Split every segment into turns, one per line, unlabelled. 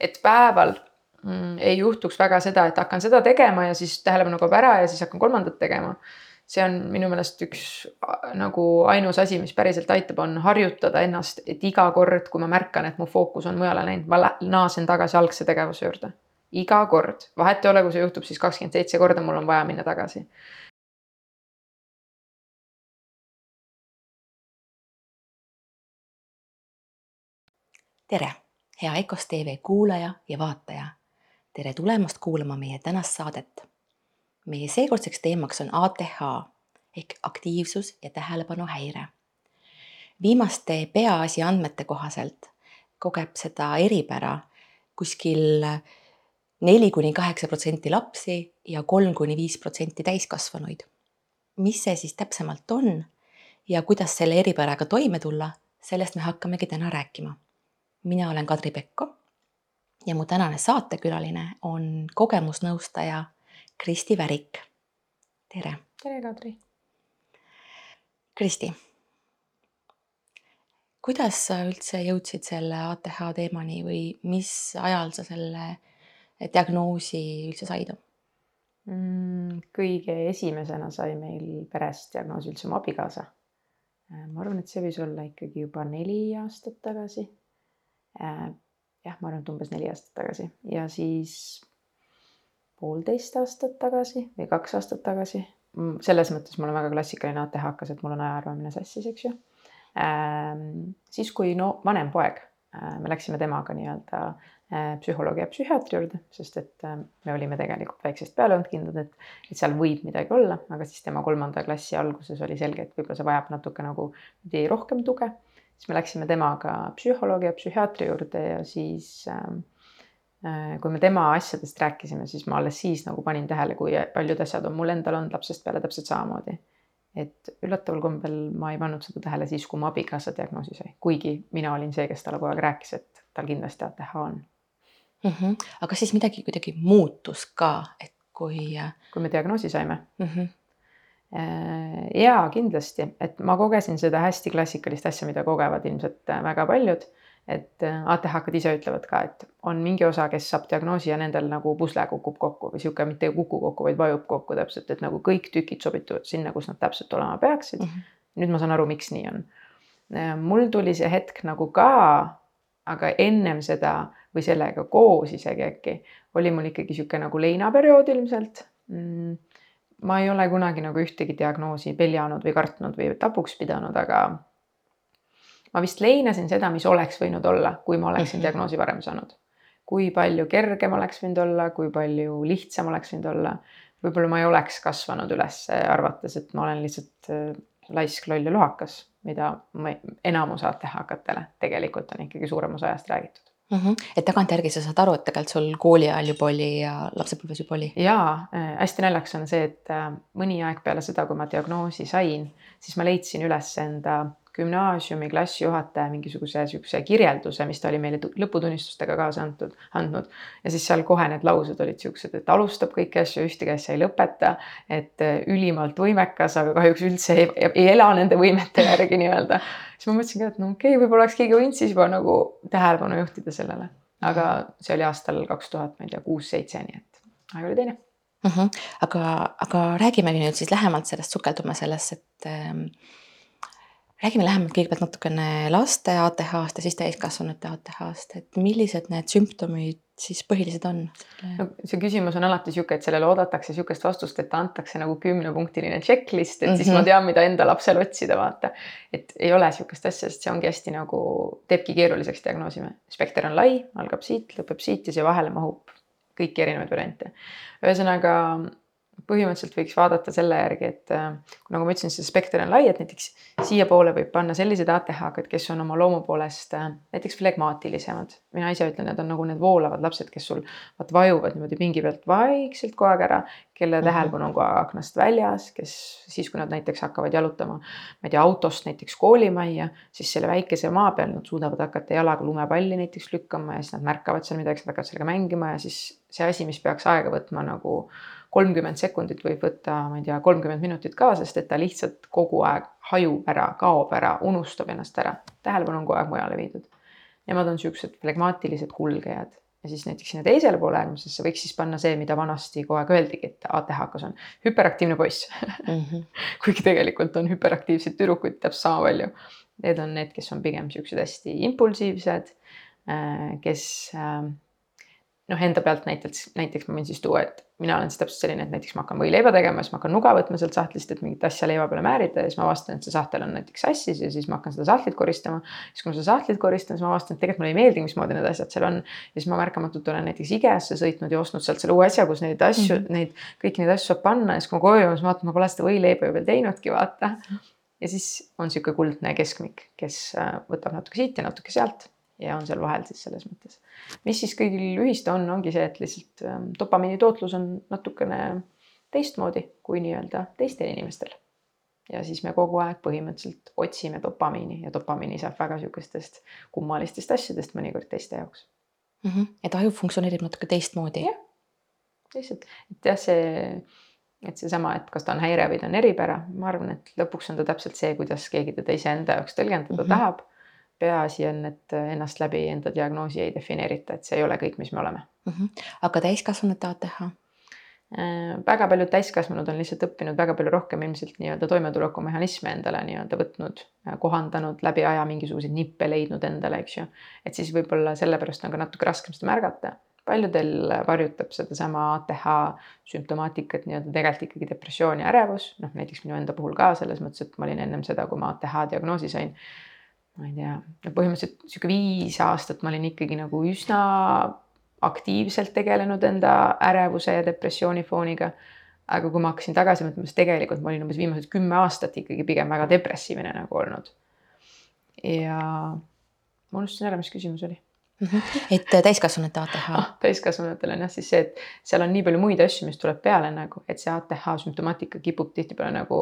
et päeval mm, ei juhtuks väga seda, et hakkan seda tegema ja siis tähelepanu kaob ära ja siis hakkan kolmandat tegema. see on minu meelest üks nagu ainus asi, mis päriselt aitab, on harjutada ennast, et iga kord, kui ma märkan, et mu fookus on mujale läinud, ma naasen tagasi algse tegevuse juurde. iga kord, vahet ei ole, kui see juhtub siis kakskümmend seitse korda, mul on vaja minna tagasi
tere, hea EKOS tv kuulaja ja vaataja. tere tulemast kuulama meie tänast saadet. meie seekordseks teemaks on ATH ehk aktiivsus ja tähelepanuhäire. viimaste peaasi andmete kohaselt kogeb seda eripära kuskil neli kuni kaheksa protsenti lapsi ja kolm kuni viis protsenti täiskasvanuid. mis see siis täpsemalt on ja kuidas selle eripäraga toime tulla, sellest me hakkamegi täna rääkima mina olen Kadri Pekko ja mu tänane saatekülaline on kogemusnõustaja Kristi Värik. tere.
tere, Kadri.
Kristi, kuidas sa üldse jõudsid selle ATH teemani või mis ajal sa selle diagnoosi üldse said
mm,? kõige esimesena sai meil peres diagnoosi üldse mu abikaasa. ma arvan, et see võis olla ikkagi juba neli aastat tagasi Äh, jah, ma arvan, et umbes neli aastat tagasi ja siis poolteist aastat tagasi või kaks aastat tagasi. Mm, selles mõttes mul on väga klassikaline ATH-kas, et mul on ajaarvamine sassis, eks ju. Ähm, siis, kui no vanem poeg, äh, me läksime temaga nii-öelda äh, psühholoogi ja psühhiaatri juurde, sest et me olime tegelikult väiksest peale olnud kindlad, et, et seal võib midagi olla, aga siis tema kolmanda klassi alguses oli selge, et võib-olla see vajab natuke nagu rohkem tuge siis me läksime temaga psühholoogi ja psühhiaatri juurde ja siis ähm, äh, kui me tema asjadest rääkisime, siis ma alles siis nagu panin tähele, kui paljud asjad on mul endal olnud lapsest peale täpselt samamoodi. et üllataval kombel ma ei pannud seda tähele siis, kui mu abikaasa diagnoosi sai, kuigi mina olin see, kes talle kogu aeg rääkis, et tal kindlasti ATH on
mm. -hmm. aga kas siis midagi kuidagi muutus ka, et kui. Äh,
kui me diagnoosi saime mm? -hmm Äh, jaa, kindlasti, et ma kogesin seda hästi klassikalist asja, mida kogevad ilmselt äh, väga paljud. et äh, ATH-kad ise ütlevad ka, et on mingi osa, kes saab diagnoosi ja nendel nagu pusle kukub kokku või sihuke mitte ei kuku kokku, vaid vajub kokku täpselt, et nagu kõik tükid sobituvad sinna, kus nad täpselt olema peaksid mm. -hmm. nüüd ma saan aru, miks nii on. mul tuli see hetk nagu ka, aga ennem seda või sellega koos isegi äkki oli mul ikkagi sihuke nagu leinaperiood ilmselt mm ma ei ole kunagi nagu ühtegi diagnoosi peljanud või kartnud või tabuks pidanud, aga ma vist leinasin seda, mis oleks võinud olla, kui ma oleksin mhm. diagnoosi varem saanud. kui palju kergem oleks võinud olla, kui palju lihtsam oleks võinud olla. võib-olla ma ei oleks kasvanud üles arvates, et ma olen lihtsalt äh, laisk, loll ja lohakas, mida enamus ATH-katele tegelikult on ikkagi suurem osa ajast räägitud
mm. -hmm. et tagantjärgi sa saad aru, et tegelikult sul kooli ajal juba oli ja lapsepõlves juba oli?
jaa äh,, hästi naljakas on see, et äh, mõni aeg peale seda, kui ma diagnoosi sain, siis ma leidsin üles enda gümnaasiumi klassijuhataja mingisuguse niisuguse kirjelduse, mis ta oli meile lõputunnistustega kaasa antud, andnud. ja siis seal kohe need laused olid siuksed, et alustab kõiki asju, ühtegi asja ei lõpeta. et äh, ülimalt võimekas, aga kahjuks üldse ei, ei ela nende võimete järgi nii-öelda. siis ma mõtlesin ka, et no okei okay,, võib-olla oleks keegi võinud siis juba nagu tähelepanu juhtida sellele. aga see oli aastal kaks tuhat, ma ei tea, kuus-seitse, nii et aeg oli teine
mm. -hmm. aga, aga räägimegi nüüd siis lähemalt sellest, sukeldume sellesse, et ähm, räägime lähemalt kõigepealt natukene laste ATH-st ja siis täiskasvanute ATH-st, et millised need sümptomid siis põhilised on?
no see küsimus on alati niisugune, et sellele oodatakse niisugust vastust, et antakse nagu kümnepunktiline checklist, et mm -hmm. siis ma mhm. tean, mida enda lapsel otsida, vaata. et ei ole niisugust asja, sest see ongi hästi nagu, teebki keeruliseks diagnoosima. spekter on lai, algab siit, lõpeb siit ja siia vahele mahub kõiki erinevaid variante. ühesõnaga põhimõtteliselt võiks vaadata selle järgi, et äh, nagu ma ütlesin, see spekter on lai, et näiteks siiapoole võib panna sellised ATH-kad, kes on oma loomu poolest äh, näiteks flegmaatilisemad. mina ise ütlen, need on nagu need voolavad lapsed, kes sul vaat vajuvad niimoodi pingi pealt vaikselt kogu aeg ära, kelle mhm. tähelepanu on kogu aeg aknast väljas, kes siis, kui nad näiteks hakkavad jalutama, ma ei tea, autost näiteks koolimajja, siis selle väikese maa peal nad suudavad hakata jalaga lumepalli näiteks lükkama ja siis nad märkavad seal midagi, siis nad hakkavad sellega mängima ja siis see asi, mis peaks aega võtma nagu kolmkümmend sekundit võib võtta, ma ei tea, kolmkümmend minutit ka, sest et ta lihtsalt kogu aeg hajub ära, kaob ära, unustab ennast ära, tähelepanu on kogu aeg mujale viidud. Nemad on siuksed flegmaatilised kulgejad ja siis näiteks sinna teisele poole äärmusesse võiks siis panna see, mida vanasti kogu aeg öeldigi, et ATH-kas on hüperaktiivne poiss mm. -hmm. kuigi tegelikult on hüperaktiivseid tüdrukuid täpselt sama palju. Need on need, kes on pigem siuksed hästi impulsiivsed, äh, kes äh, noh, enda pealt näiteks, näiteks ma võin siis tuua, et mina olen siis täpselt selline, et näiteks ma hakkan võileiba tegema, siis ma hakkan nuga võtma sealt sahtlist, et mingit asja leiva peale määrida ja siis ma avastan, et see sahtel on näiteks sassis ja siis ma hakkan seda sahtlit koristama. siis kui ma seda sahtlit koristan, siis ma avastan, et tegelikult mulle ei meeldi, mismoodi need asjad seal on. ja siis ma märkamatult olen näiteks IKEA-sse sõitnud ja ostnud sealt selle uue asja, kus neid asju mm, -hmm. neid kõiki neid asju saab panna ja siis kui ma koju jõuan, siis vaatan, ma pole seda võileiba ju veel teinudki, vaata. ja siis on sihuke kuldne keskmik, kes äh, võtab natuke siit ja natuke sealt ja on seal vahel siis selles mõttes. mis siis kõigil ühist on, ongi see, et lihtsalt ähm, dopamiini tootlus on natukene teistmoodi kui nii-öelda teistel inimestel. ja siis me kogu aeg põhimõtteliselt otsime dopamiini ja dopamiini saab väga sihukestest kummalistest asjadest mõnikord teiste jaoks
mm. -hmm. et aju funktsioneerib natuke teistmoodi.
jah, lihtsalt, et jah, see, et seesama, et kas ta on häire või ta on eripära, ma arvan, et lõpuks on ta täpselt see, kuidas keegi teda iseenda jaoks tõlgendada mm -hmm. tahab peaasi on, et ennast läbi enda diagnoosi ei defineerita, et see ei ole kõik, mis me oleme
mm. -hmm. aga täiskasvanute ATH?
Äh, väga paljud täiskasvanud on lihtsalt õppinud väga palju rohkem ilmselt nii-öelda toimetulekumehhanisme endale nii-öelda võtnud, kohandanud läbi aja mingisuguseid nippe leidnud endale, eks ju. et siis võib-olla sellepärast on ka natuke raskem seda märgata. paljudel varjutab sedasama ATH sümptomaatikat nii-öelda tegelikult ikkagi depressioon ja ärevus, noh näiteks minu enda puhul ka selles mõttes, et ma olin ennem seda, kui ma ATH diagnoosi sain ma ei tea, põhimõtteliselt sihuke viis aastat ma olin ikkagi nagu üsna aktiivselt tegelenud enda ärevuse ja depressiooni fooniga. aga kui ma hakkasin tagasi mõtlema, siis tegelikult ma olin umbes viimased kümme aastat ikkagi pigem väga depressiivne nagu olnud. ja ma unustasin ära, mis küsimus oli
et täiskasvanute ATH
ah,. täiskasvanutel on jah siis see, et seal on nii palju muid asju, mis tuleb peale nagu, et see ATH sümptomaatika kipub tihtipeale nagu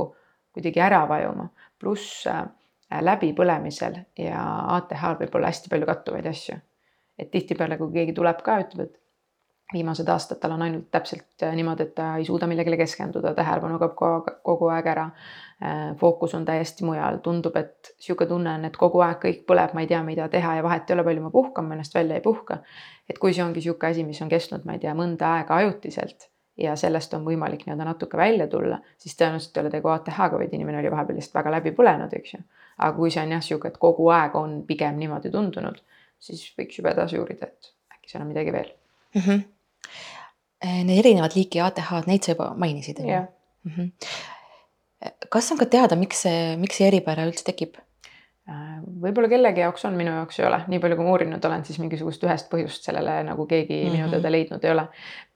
kuidagi ära vajuma, pluss Äh, läbipõlemisel ja ATH-l võib olla hästi palju kattuvaid asju. et tihtipeale, kui keegi tuleb ka, ütleb, et viimased aastad tal on ainult täpselt äh, niimoodi, et ta ei suuda millegile keskenduda, tähelepanu kaob kogu aeg ära. Äh, fookus on täiesti mujal, tundub, et sihuke tunne on, et kogu aeg kõik põleb, ma ei tea, mida teha ja vahet ei ole, palju ma puhkan, ma ennast välja ei puhka. et kui see ongi sihuke asi, mis on kestnud, ma ei tea, mõnda aega ajutiselt ja sellest on võimalik nii-öelda natuke välja tulla, siis tõenäoliselt ei ole tegu ATH-ga, vaid inimene oli vahepeal lihtsalt väga läbi põlenud, eks ju aga kui see on jah, sihuke, et kogu aeg on pigem niimoodi tundunud, siis võiks juba edasi uurida, et äkki seal on midagi veel mm.
-hmm. Need erinevad liiki ATH-d, neid sa juba mainisid, on ju? Mm -hmm. kas on ka teada, miks see, miks see eripära üldse tekib?
Äh, võib-olla kellegi jaoks on, minu jaoks ei ole, nii palju kui ma uurinud olen, siis mingisugust ühest põhjust sellele nagu keegi mm -hmm. minu teada leidnud ei ole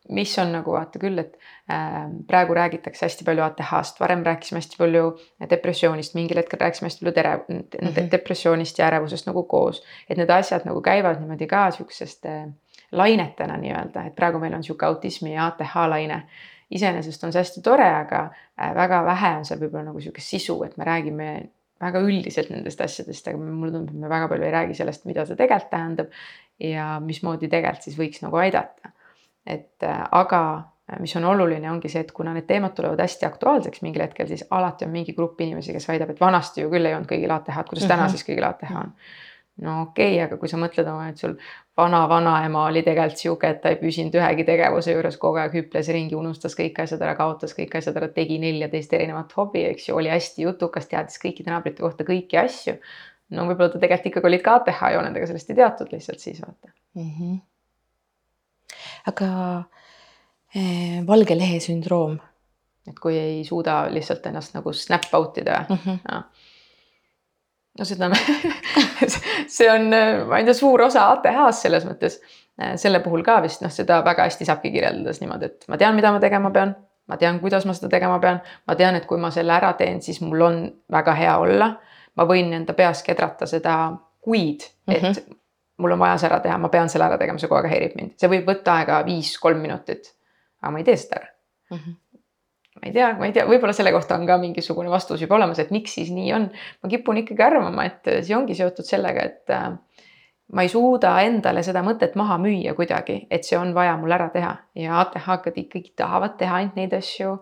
mis on nagu vaata küll, et äh, praegu räägitakse hästi palju ATH-st, varem rääkisime hästi palju depressioonist, mingil hetkel rääkisime hästi palju tere- mm, -hmm. depressioonist ja ärevusest nagu koos. et need asjad nagu käivad niimoodi ka sihukesest äh, lainetena nii-öelda, et praegu meil on sihuke autismi ja ATH laine. iseenesest on see hästi tore, aga äh, väga vähe on seal võib-olla nagu sihukest sisu, et me räägime väga üldiselt nendest asjadest, aga mulle tundub, et me väga palju ei räägi sellest, mida see tegelikult tähendab ja mismoodi tegelikult siis võiks nagu aidata et äh, aga äh, mis on oluline, ongi see, et kuna need teemad tulevad hästi aktuaalseks mingil hetkel, siis alati on mingi grupp inimesi, kes väidab, et vanasti ju küll ei olnud kõigil ATH-d, kuidas mm -hmm. täna siis kõigil ATH on. no okei okay,, aga kui sa mõtled oma, et sul vana-vanaema oli tegelikult sihuke, et ta ei püsinud ühegi tegevuse juures, kogu aeg hüples ringi, unustas kõik asjad ära, kaotas kõik asjad ära, tegi neljateist erinevat hobi, eks ju, oli hästi jutukas, teadis kõikide naabrite kohta kõiki asju. no võib-olla ta tegelikult ikkagi olid ka ATH jooned, aga sellest ei teatud lihtsalt siis vaata mm. -hmm
aga eh, valge lehe sündroom.
et kui ei suuda lihtsalt ennast nagu snap out ida mm. -hmm. Ja. no seda see on, ma ei tea, suur osa ATH-st selles mõttes. selle puhul ka vist noh, seda väga hästi saabki kirjeldades niimoodi, et ma tean, mida ma tegema pean ma tean, kuidas ma seda tegema pean, ma tean, et kui ma selle ära teen, siis mul on väga hea olla. ma võin enda peas kedrata seda kuid, et mm -hmm mul on vaja see ära teha, ma pean selle ära tegema, see kogu aeg häirib mind, see võib võtta aega viis-kolm minutit. aga ma ei tee seda ära mm. -hmm ma ei tea, ma ei tea, võib-olla selle kohta on ka mingisugune vastus juba olemas, et miks siis nii on. ma kipun ikkagi arvama, et see ongi seotud sellega, et äh, ma ei suuda endale seda mõtet maha müüa kuidagi, et see on vaja mul ära teha ja ATH-kad ikkagi tahavad teha ainult neid asju,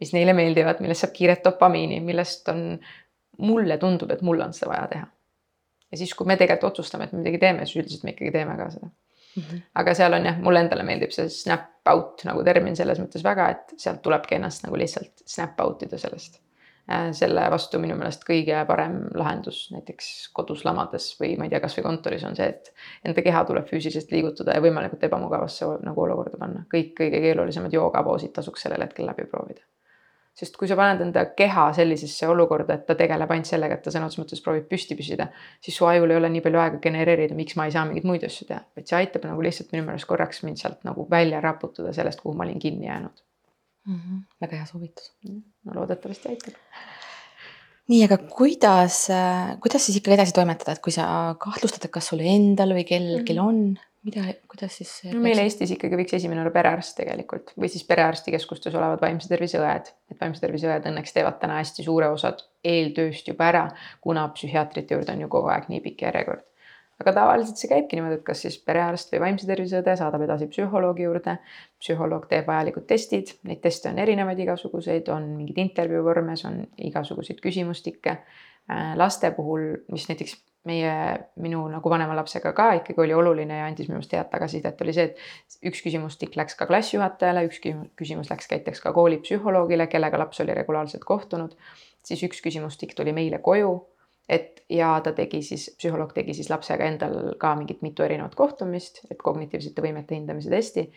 mis neile meeldivad, millest saab kiiret dopamiini, millest on, mulle tundub, et mul on seda vaja teha ja siis, kui me tegelikult otsustame, et me midagi teeme, siis üldiselt me ikkagi teeme ka seda mm. -hmm. aga seal on jah, mulle endale meeldib see snap out nagu termin selles mõttes väga, et sealt tulebki ennast nagu lihtsalt snap out ida sellest Äh, selle vastu minu meelest kõige parem lahendus näiteks kodus lamades või ma ei tea, kasvõi kontoris on see, et enda keha tuleb füüsiliselt liigutada ja võimalikult ebamugavasse nagu olukorda panna. kõik kõige keerulisemad joogapoosid tasuks sellel hetkel läbi proovida. Sest kui sa paned enda keha sellisesse olukorda, et ta tegeleb ainult sellega, et ta sõna otseses mõttes proovib püsti püsida, siis su ajul ei ole nii palju aega genereerida, miks ma ei saa mingeid muid asju teha, vaid see aitab nagu lihtsalt minu meelest korraks mind sealt nagu välja raputada sellest, kuhu ma olin kinni jäänud
mm. -hmm. väga hea soovitus.
no loodetavasti aitab.
nii, aga kuidas, kuidas siis ikkagi edasi toimetada, et kui sa kahtlustad, et kas sul endal või kellelgi mm -hmm. on, mida, kuidas siis?
no meil Eestis ikkagi võiks esimene olla perearst tegelikult või siis perearstikeskustes olevad vaimse tervise õed, et vaimse tervise õed õnneks teevad täna hästi suure osad eeltööst juba ära, kuna psühhiaatrite juurde on ju kogu aeg nii pikk järjekord aga tavaliselt see käibki niimoodi, et kas siis perearst või vaimse tervise õde saadab edasi psühholoogi juurde. psühholoog teeb vajalikud testid, neid teste on erinevaid igasuguseid, on mingeid intervjuu vormes, on igasuguseid küsimustikke. Äh, laste puhul, mis näiteks meie, minu nagu vanema lapsega ka ikkagi oli oluline ja andis minu arust head tagasisidet, oli see, et üks küsimustik läks ka klassijuhatajale, üks küsimus läks näiteks ka koolipsühholoogile, kellega laps oli regulaarselt kohtunud. siis üks küsimustik tuli meile koju et ja ta tegi siis, psühholoog tegi siis lapsega endal ka mingit mitu erinevat kohtumist, et kognitiivsete võimete hindamise testi.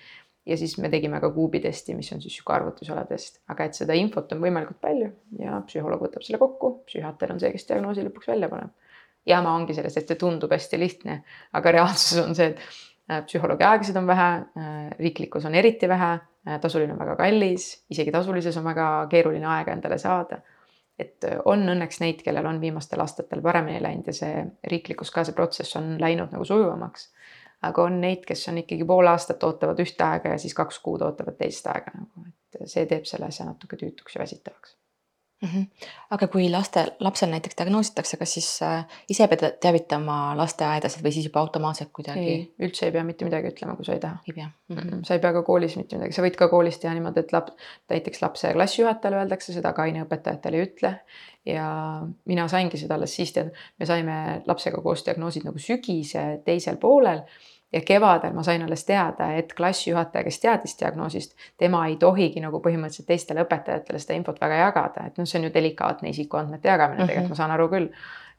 Ja siis me tegime ka kuubi testi, mis on siis sihuke arvutusala test, aga et seda infot on võimalikult palju ja psühholoog võtab selle kokku, psühhiaater on see, kes diagnoosi lõpuks välja paneb. jama ongi sellest, et see tundub hästi lihtne, aga reaalsus on see, et äh, psühholoogi aegasid on vähe, äh, riiklikkus on eriti vähe, äh, tasuline on väga kallis, isegi tasulises on väga keeruline aega endale saada et on õnneks neid, kellel on viimastel aastatel paremini läinud ja see riiklikus ka see protsess on läinud nagu sujuvamaks. Aga on neid, kes on ikkagi pool aastat ootavad ühte aega ja siis kaks kuud ootavad teist aega nagu, et see teeb selle asja natuke tüütuks ja väsitavaks
-hmm. aga kui laste, lapsel näiteks diagnoositakse, kas siis äh, ise pead teavitama lasteaedasid või siis juba automaatselt kuidagi?
üldse ei pea mitte midagi ütlema, kui sa ei taha.
ei pea
mm? -hmm. sa ei pea ka koolis mitte midagi, sa võid ka koolis teha niimoodi, et laps, näiteks lapse klassijuhatajale öeldakse seda, aga aineõpetajatele ei ütle. ja mina saingi seda alles siis teada, me saime lapsega koos diagnoosid nagu sügise teisel poolel ja kevadel ma sain alles teada, et klassijuhataja, kes teadis diagnoosist, tema ei tohigi nagu põhimõtteliselt teistele õpetajatele seda infot väga jagada, et noh, see on ju delikaatne isikuandmete jagamine mm -hmm. tegelikult, ma saan aru küll.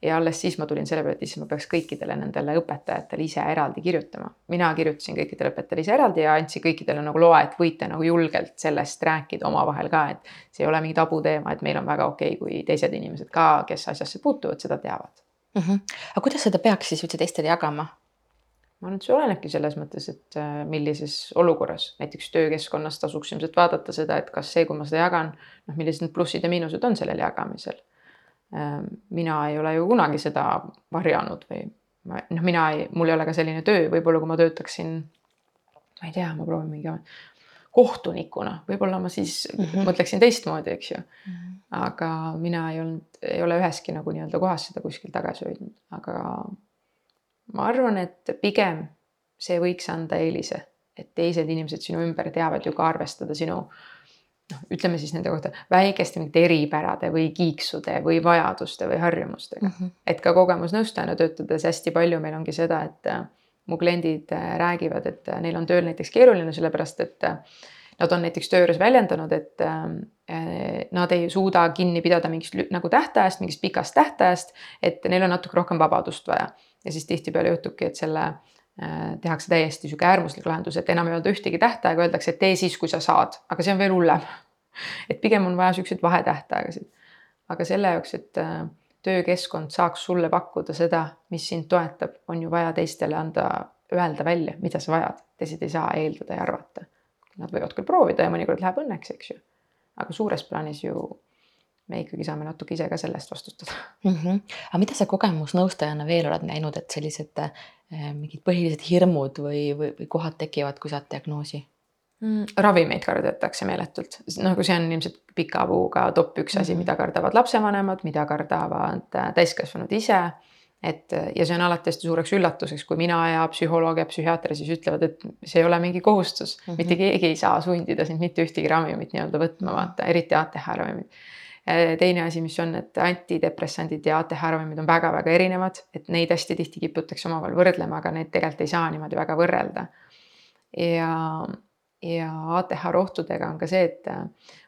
ja alles siis ma tulin selle peale, et issand, ma peaks kõikidele nendele õpetajatele ise eraldi kirjutama. mina kirjutasin kõikidele õpetajatele ise eraldi ja andsin kõikidele nagu loa, et võite nagu julgelt sellest rääkida omavahel ka, et see ei ole mingi tabuteema, et meil on väga okei okay,, kui teised inimesed ka, kes asjasse puutuvad, seda teavad
mm. -hmm. aga kuidas seda peaks siis üldse teistele jagama?
Ma arvan, et see olenebki selles mõttes, et äh, millises olukorras, näiteks töökeskkonnas tasuks ilmselt vaadata seda, et kas see, kui ma seda jagan, noh, millised need plussid ja miinused on sellel jagamisel. Ähm, mina ei ole ju kunagi seda varjanud või ma noh, mina ei, mul ei ole ka selline töö, võib-olla kui ma töötaksin, ma ei tea, ma proovin mingi kohtunikuna, võib-olla ma siis mm -hmm. mõtleksin teistmoodi, eks ju mm. -hmm. aga mina ei olnud, ei ole üheski nagu nii-öelda kohas seda kuskil tagasi hoidnud, aga ma arvan, et pigem see võiks anda eelise, et teised inimesed sinu ümber teavad ju ka arvestada sinu noh, ütleme siis nende kohta väikeste mingite eripärade või kiiksude või vajaduste või harjumustega mm. -hmm. et ka kogemusnõustajana töötades hästi palju meil ongi seda, et äh, mu kliendid äh, räägivad, et äh, neil on tööl näiteks keeruline, sellepärast et nad on näiteks töö juures väljendanud, et nad ei suuda kinni pidada mingist nagu tähtajast, mingist pikast tähtajast, et neil on natuke rohkem vabadust vaja ja siis tihtipeale juhtubki, et selle äh, tehakse täiesti sihuke äärmuslik lahendus, et enam ei öelda ühtegi tähtaega, öeldakse, et tee siis, kui sa saad, aga see on veel hullem. et pigem on vaja siukseid vahetähtaegasid. aga selle jaoks, et äh, töökeskkond saaks sulle pakkuda seda, mis sind toetab, on ju vaja teistele anda, öelda välja, mida sa vajad, teised ei saa eeldada ja arvata. Nad võivad küll proovida ja mõnikord läheb õnneks, eks ju. aga suures plaanis ju me ikkagi saame natuke ise ka selle eest vastutada
mm. -hmm. aga mida sa kogemusnõustajana veel oled näinud, et sellised äh, mingid põhilised hirmud või, või, või kohad tekivad, kui saad diagnoosi
mm,? ravimeid kardetakse meeletult, nagu see on ilmselt pika puuga top üks asi mm, -hmm. mida kardavad lapsevanemad, mida kardavad äh, täiskasvanud ise et ja see on alati hästi suureks üllatuseks, kui mina ja psühholoog ja psühhiaater siis ütlevad, et see ei ole mingi kohustus mm, -hmm. mitte keegi ei saa sundida sind mitte ühtegi ravimit nii-öelda võtma, vaata eriti ATH ravimit teine asi, mis on, et antidepressandid ja ATH ravimid on väga-väga erinevad, et neid hästi tihti kiputakse omavahel võrdlema, aga neid tegelikult ei saa niimoodi väga võrrelda. ja, ja ATH rohtudega on ka see, et äh,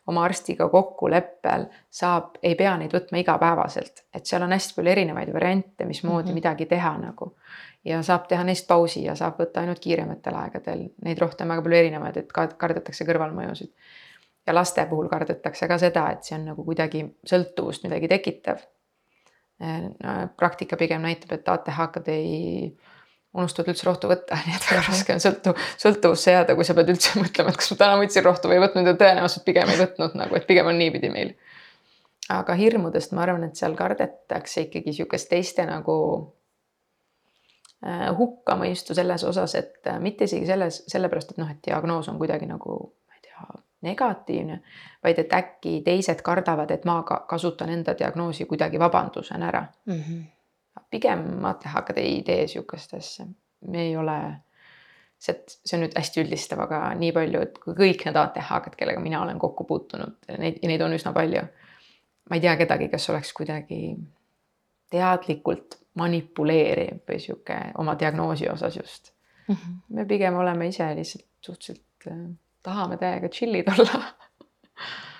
oma arstiga kokkuleppel saab, ei pea neid võtma igapäevaselt, et seal on hästi palju erinevaid variante, mismoodi mm -hmm. midagi teha nagu. ja saab teha neist pausi ja saab võtta ainult kiirematel aegadel, neid rohte on väga palju erinevaid, et kardetakse kõrvalmõjusid ja laste puhul kardetakse ka seda, et see on nagu kuidagi sõltuvust midagi tekitav. praktika pigem näitab, et ATH-kad ei unustavad üldse rohtu võtta, nii et väga raske on sõltu, sõltuvusse jääda, kui sa pead üldse mõtlema, et kas ma täna võtsin rohtu või ei võtnud ja tõenäoliselt pigem ei võtnud nagu, et pigem on niipidi meil. aga hirmudest ma arvan, et seal kardetakse ikkagi sihukest teiste nagu äh, hukkamõistu selles osas, et mitte isegi selles, sellepärast, et noh, et diagnoos on kuidagi nagu negatiivne, vaid et äkki teised kardavad, et ma ka kasutan enda diagnoosi kuidagi vabandusena ära mm. -hmm. pigem ATH-d ei tee sihukest asja, me ei ole, see, see on nüüd hästi üldistav, aga nii palju, et kui kõik need ATH-d, kellega mina olen kokku puutunud, neid, neid on üsna palju. ma ei tea kedagi, kes oleks kuidagi teadlikult manipuleeriv või sihuke oma diagnoosi osas just mm. -hmm. me pigem oleme ise lihtsalt suhteliselt äh, tahame täiega chill'id olla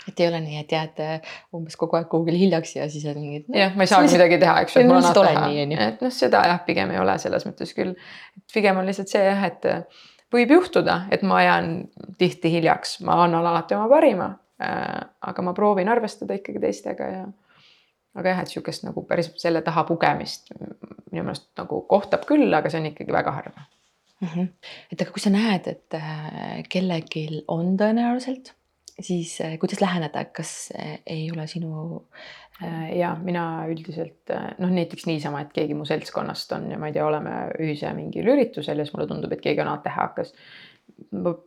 et ei ole nii, et jääd äh, umbes kogu aeg kuhugile hiljaks ja siis on mingid
no,. jah, ma ei saagi midagi teha, eks ju, et mul on teha, et noh, seda jah, pigem ei ole selles mõttes küll. pigem on lihtsalt see jah, et äh, võib juhtuda, et ma jään tihti hiljaks, ma annan alati oma parima äh,. aga ma proovin arvestada ikkagi teistega ja. aga jah, et sihukest nagu päris selle taha pugemist minu meelest nagu kohtab küll, aga see on ikkagi väga harva
-hmm. et aga kui sa näed, et äh, kellelgi on tõenäoliselt, siis äh, kuidas läheneda, kas äh, ei ole sinu
ja mina üldiselt noh, näiteks niisama, et keegi mu seltskonnast on ja ma ei tea, oleme ühise mingil üritusel ja siis mulle tundub, et keegi on ATH-kas.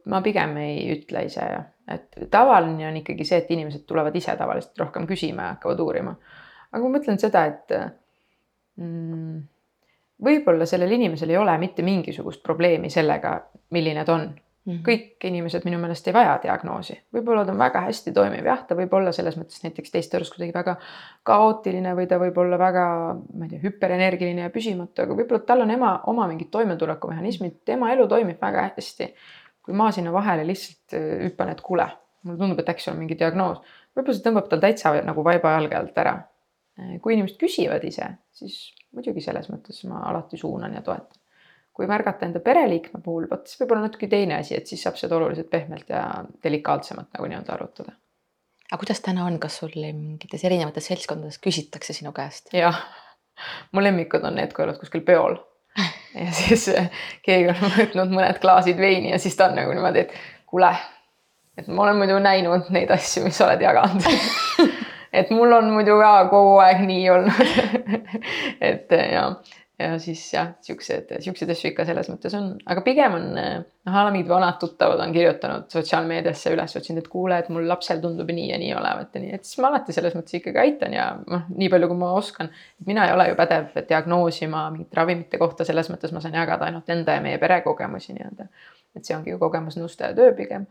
ma pigem ei ütle ise, et tavaline on ikkagi see, et inimesed tulevad ise tavaliselt rohkem küsima ja hakkavad uurima. aga ma mõtlen seda, et mm, võib-olla sellel inimesel ei ole mitte mingisugust probleemi sellega, milline ta on. -hmm. kõik inimesed minu meelest ei vaja diagnoosi, võib-olla ta on väga hästi toimiv, jah, ta võib olla selles mõttes näiteks teiste arust kuidagi väga kaootiline või ta võib olla väga, ma ei tea, hüperenergiline ja püsimatu, aga võib-olla tal on ema oma mingid toimetulekumehhanismid, tema elu toimib väga hästi. kui ma sinna vahele lihtsalt äh, hüppan, et kuule, mulle tundub, et äkki sul on mingi diagnoos, võib-olla see tõmbab tal täitsa nagu vaiba jalge alt ära. Äh, kui inimesed küsivad ise, siis muidugi selles mõttes ma alati suunan ja toetan. kui märgata enda pereliikme puhul, vot siis võib olla natuke teine asi, et siis saab seda oluliselt pehmelt ja delikaatsemalt nagu nii-öelda arutada.
aga kuidas täna on, kas sul mingites erinevates seltskondades küsitakse sinu käest?
jah, mu lemmikud on need, kui oled kuskil peol ja siis eh, keegi on võtnud mõned klaasid veini ja siis ta on nagu niimoodi, et kuule, et ma olen muidu näinud neid asju, mis sa oled jaganud et mul on muidu ka kogu aeg nii olnud et ja, ja siis jah, siuksed, siukseid asju ikka selles mõttes on, aga pigem on noh, mingid vanad tuttavad on kirjutanud sotsiaalmeediasse üles otsinud, et kuule, et mul lapsel tundub nii ja nii olevat ja nii, et siis ma alati selles mõttes ikkagi aitan ja noh, nii palju, kui ma oskan. mina ei ole ju pädev diagnoosima mingite ravimite kohta, selles mõttes ma saan jagada ainult enda ja meie pere kogemusi nii-öelda. et see ongi ju kogemusnõustaja töö pigem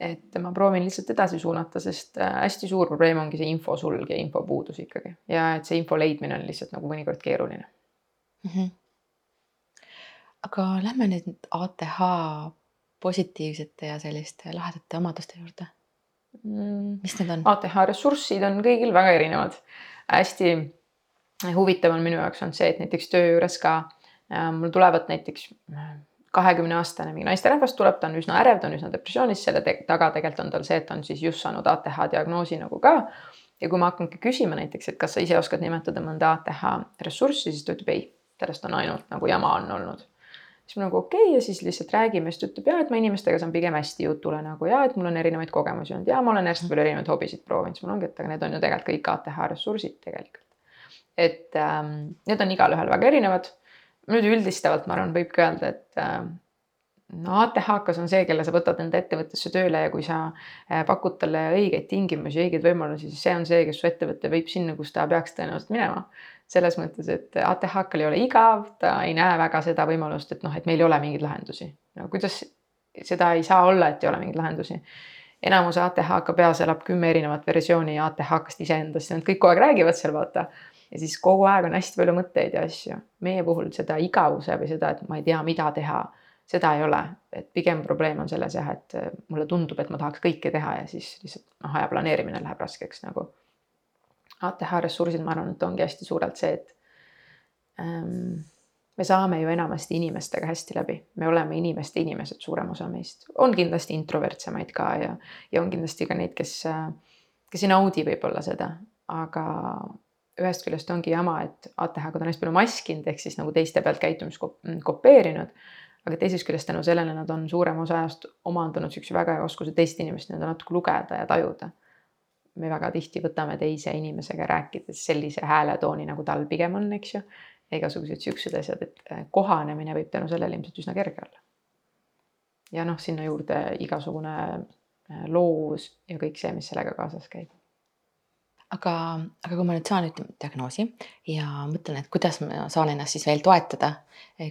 et ma proovin lihtsalt edasi suunata, sest äh, hästi suur probleem ongi see infosulg ja infopuudus ikkagi ja et see info leidmine on lihtsalt nagu mõnikord keeruline mm. -hmm.
aga lähme nüüd ATH positiivsete ja selliste lahedate omaduste juurde mm.. mis need on?
ATH ressurssid on kõigil väga erinevad. hästi huvitav on minu jaoks on see, et näiteks töö juures ka äh, mul tulevad näiteks kahekümne aastane mingi naisterahvas tuleb, ta on üsna ärev, ta on üsna depressioonis, selle te taga tegelikult on tal see, et ta on siis just saanud ATH diagnoosi nagu ka. ja kui ma hakkangi küsima näiteks, et kas sa ise oskad nimetada mõnda ATH ressurssi, siis ta ütleb ei, sellest on ainult nagu jama on olnud. siis ma nagu okei okay, ja siis lihtsalt räägime, siis ta ütleb ja, et ma inimestega saan pigem hästi jutule nagu ja et mul on erinevaid kogemusi olnud ja ma olen hästi palju erinevaid hobisid proovinud, siis mul ongi, et aga need on ju tegelikult kõik ATH ressursid tegelikult. et ähm, need on igalühel väga erinevad nüüd üldistavalt ma arvan, võibki öelda, et äh, no ATH-kas on see, kelle sa võtad enda ettevõttesse tööle ja kui sa äh, pakud talle õigeid tingimusi, õigeid võimalusi, siis see on see, kes su ettevõte viib sinna, kus ta peaks tõenäoliselt minema. selles mõttes, et ATH-kal ei ole igav, ta ei näe väga seda võimalust, et noh, et meil ei ole mingeid lahendusi. no kuidas seda ei saa olla, et ei ole mingeid lahendusi. enamus ATH-ka peas elab kümme erinevat versiooni ATH-kast iseendast ja nad kõik kogu aeg räägivad seal vaata. Ja siis kogu aeg on hästi palju mõtteid ja asju. meie puhul seda igavuse või seda, et ma ei tea, mida teha, seda ei ole, et pigem probleem on selles jah, et mulle tundub, et ma tahaks kõike teha ja siis lihtsalt noh, aja planeerimine läheb raskeks nagu. ATH ressursid, ma arvan, et ongi hästi suurelt see, et ähm, me saame ju enamasti inimestega hästi läbi, me oleme inimeste inimesed, suurem osa meist. on kindlasti introvertsemaid ka ja, ja on kindlasti ka neid, kes, kes ei naudi võib-olla seda, aga ühest küljest ongi jama, et ATH-ga on hästi palju maskinud, ehk siis nagu teiste pealt käitumist kopeerinud. aga teisest küljest tänu sellele nad on suurema osa ajast omandanud siukse väga hea oskuse teist inimest nii-öelda natuke lugeda ja tajuda. me väga tihti võtame teise inimesega rääkides sellise hääletooni, nagu tal pigem on, eks ju ja igasugused siuksed asjad, et äh, kohanemine võib tänu sellele ilmselt üsna kerge olla. ja noh, sinna juurde igasugune äh, loovus ja kõik see, mis sellega kaasas käib.
Aga, aga kui ma nüüd saan, ütleme diagnoosi ja mõtlen, et kuidas ma saan ennast siis veel toetada,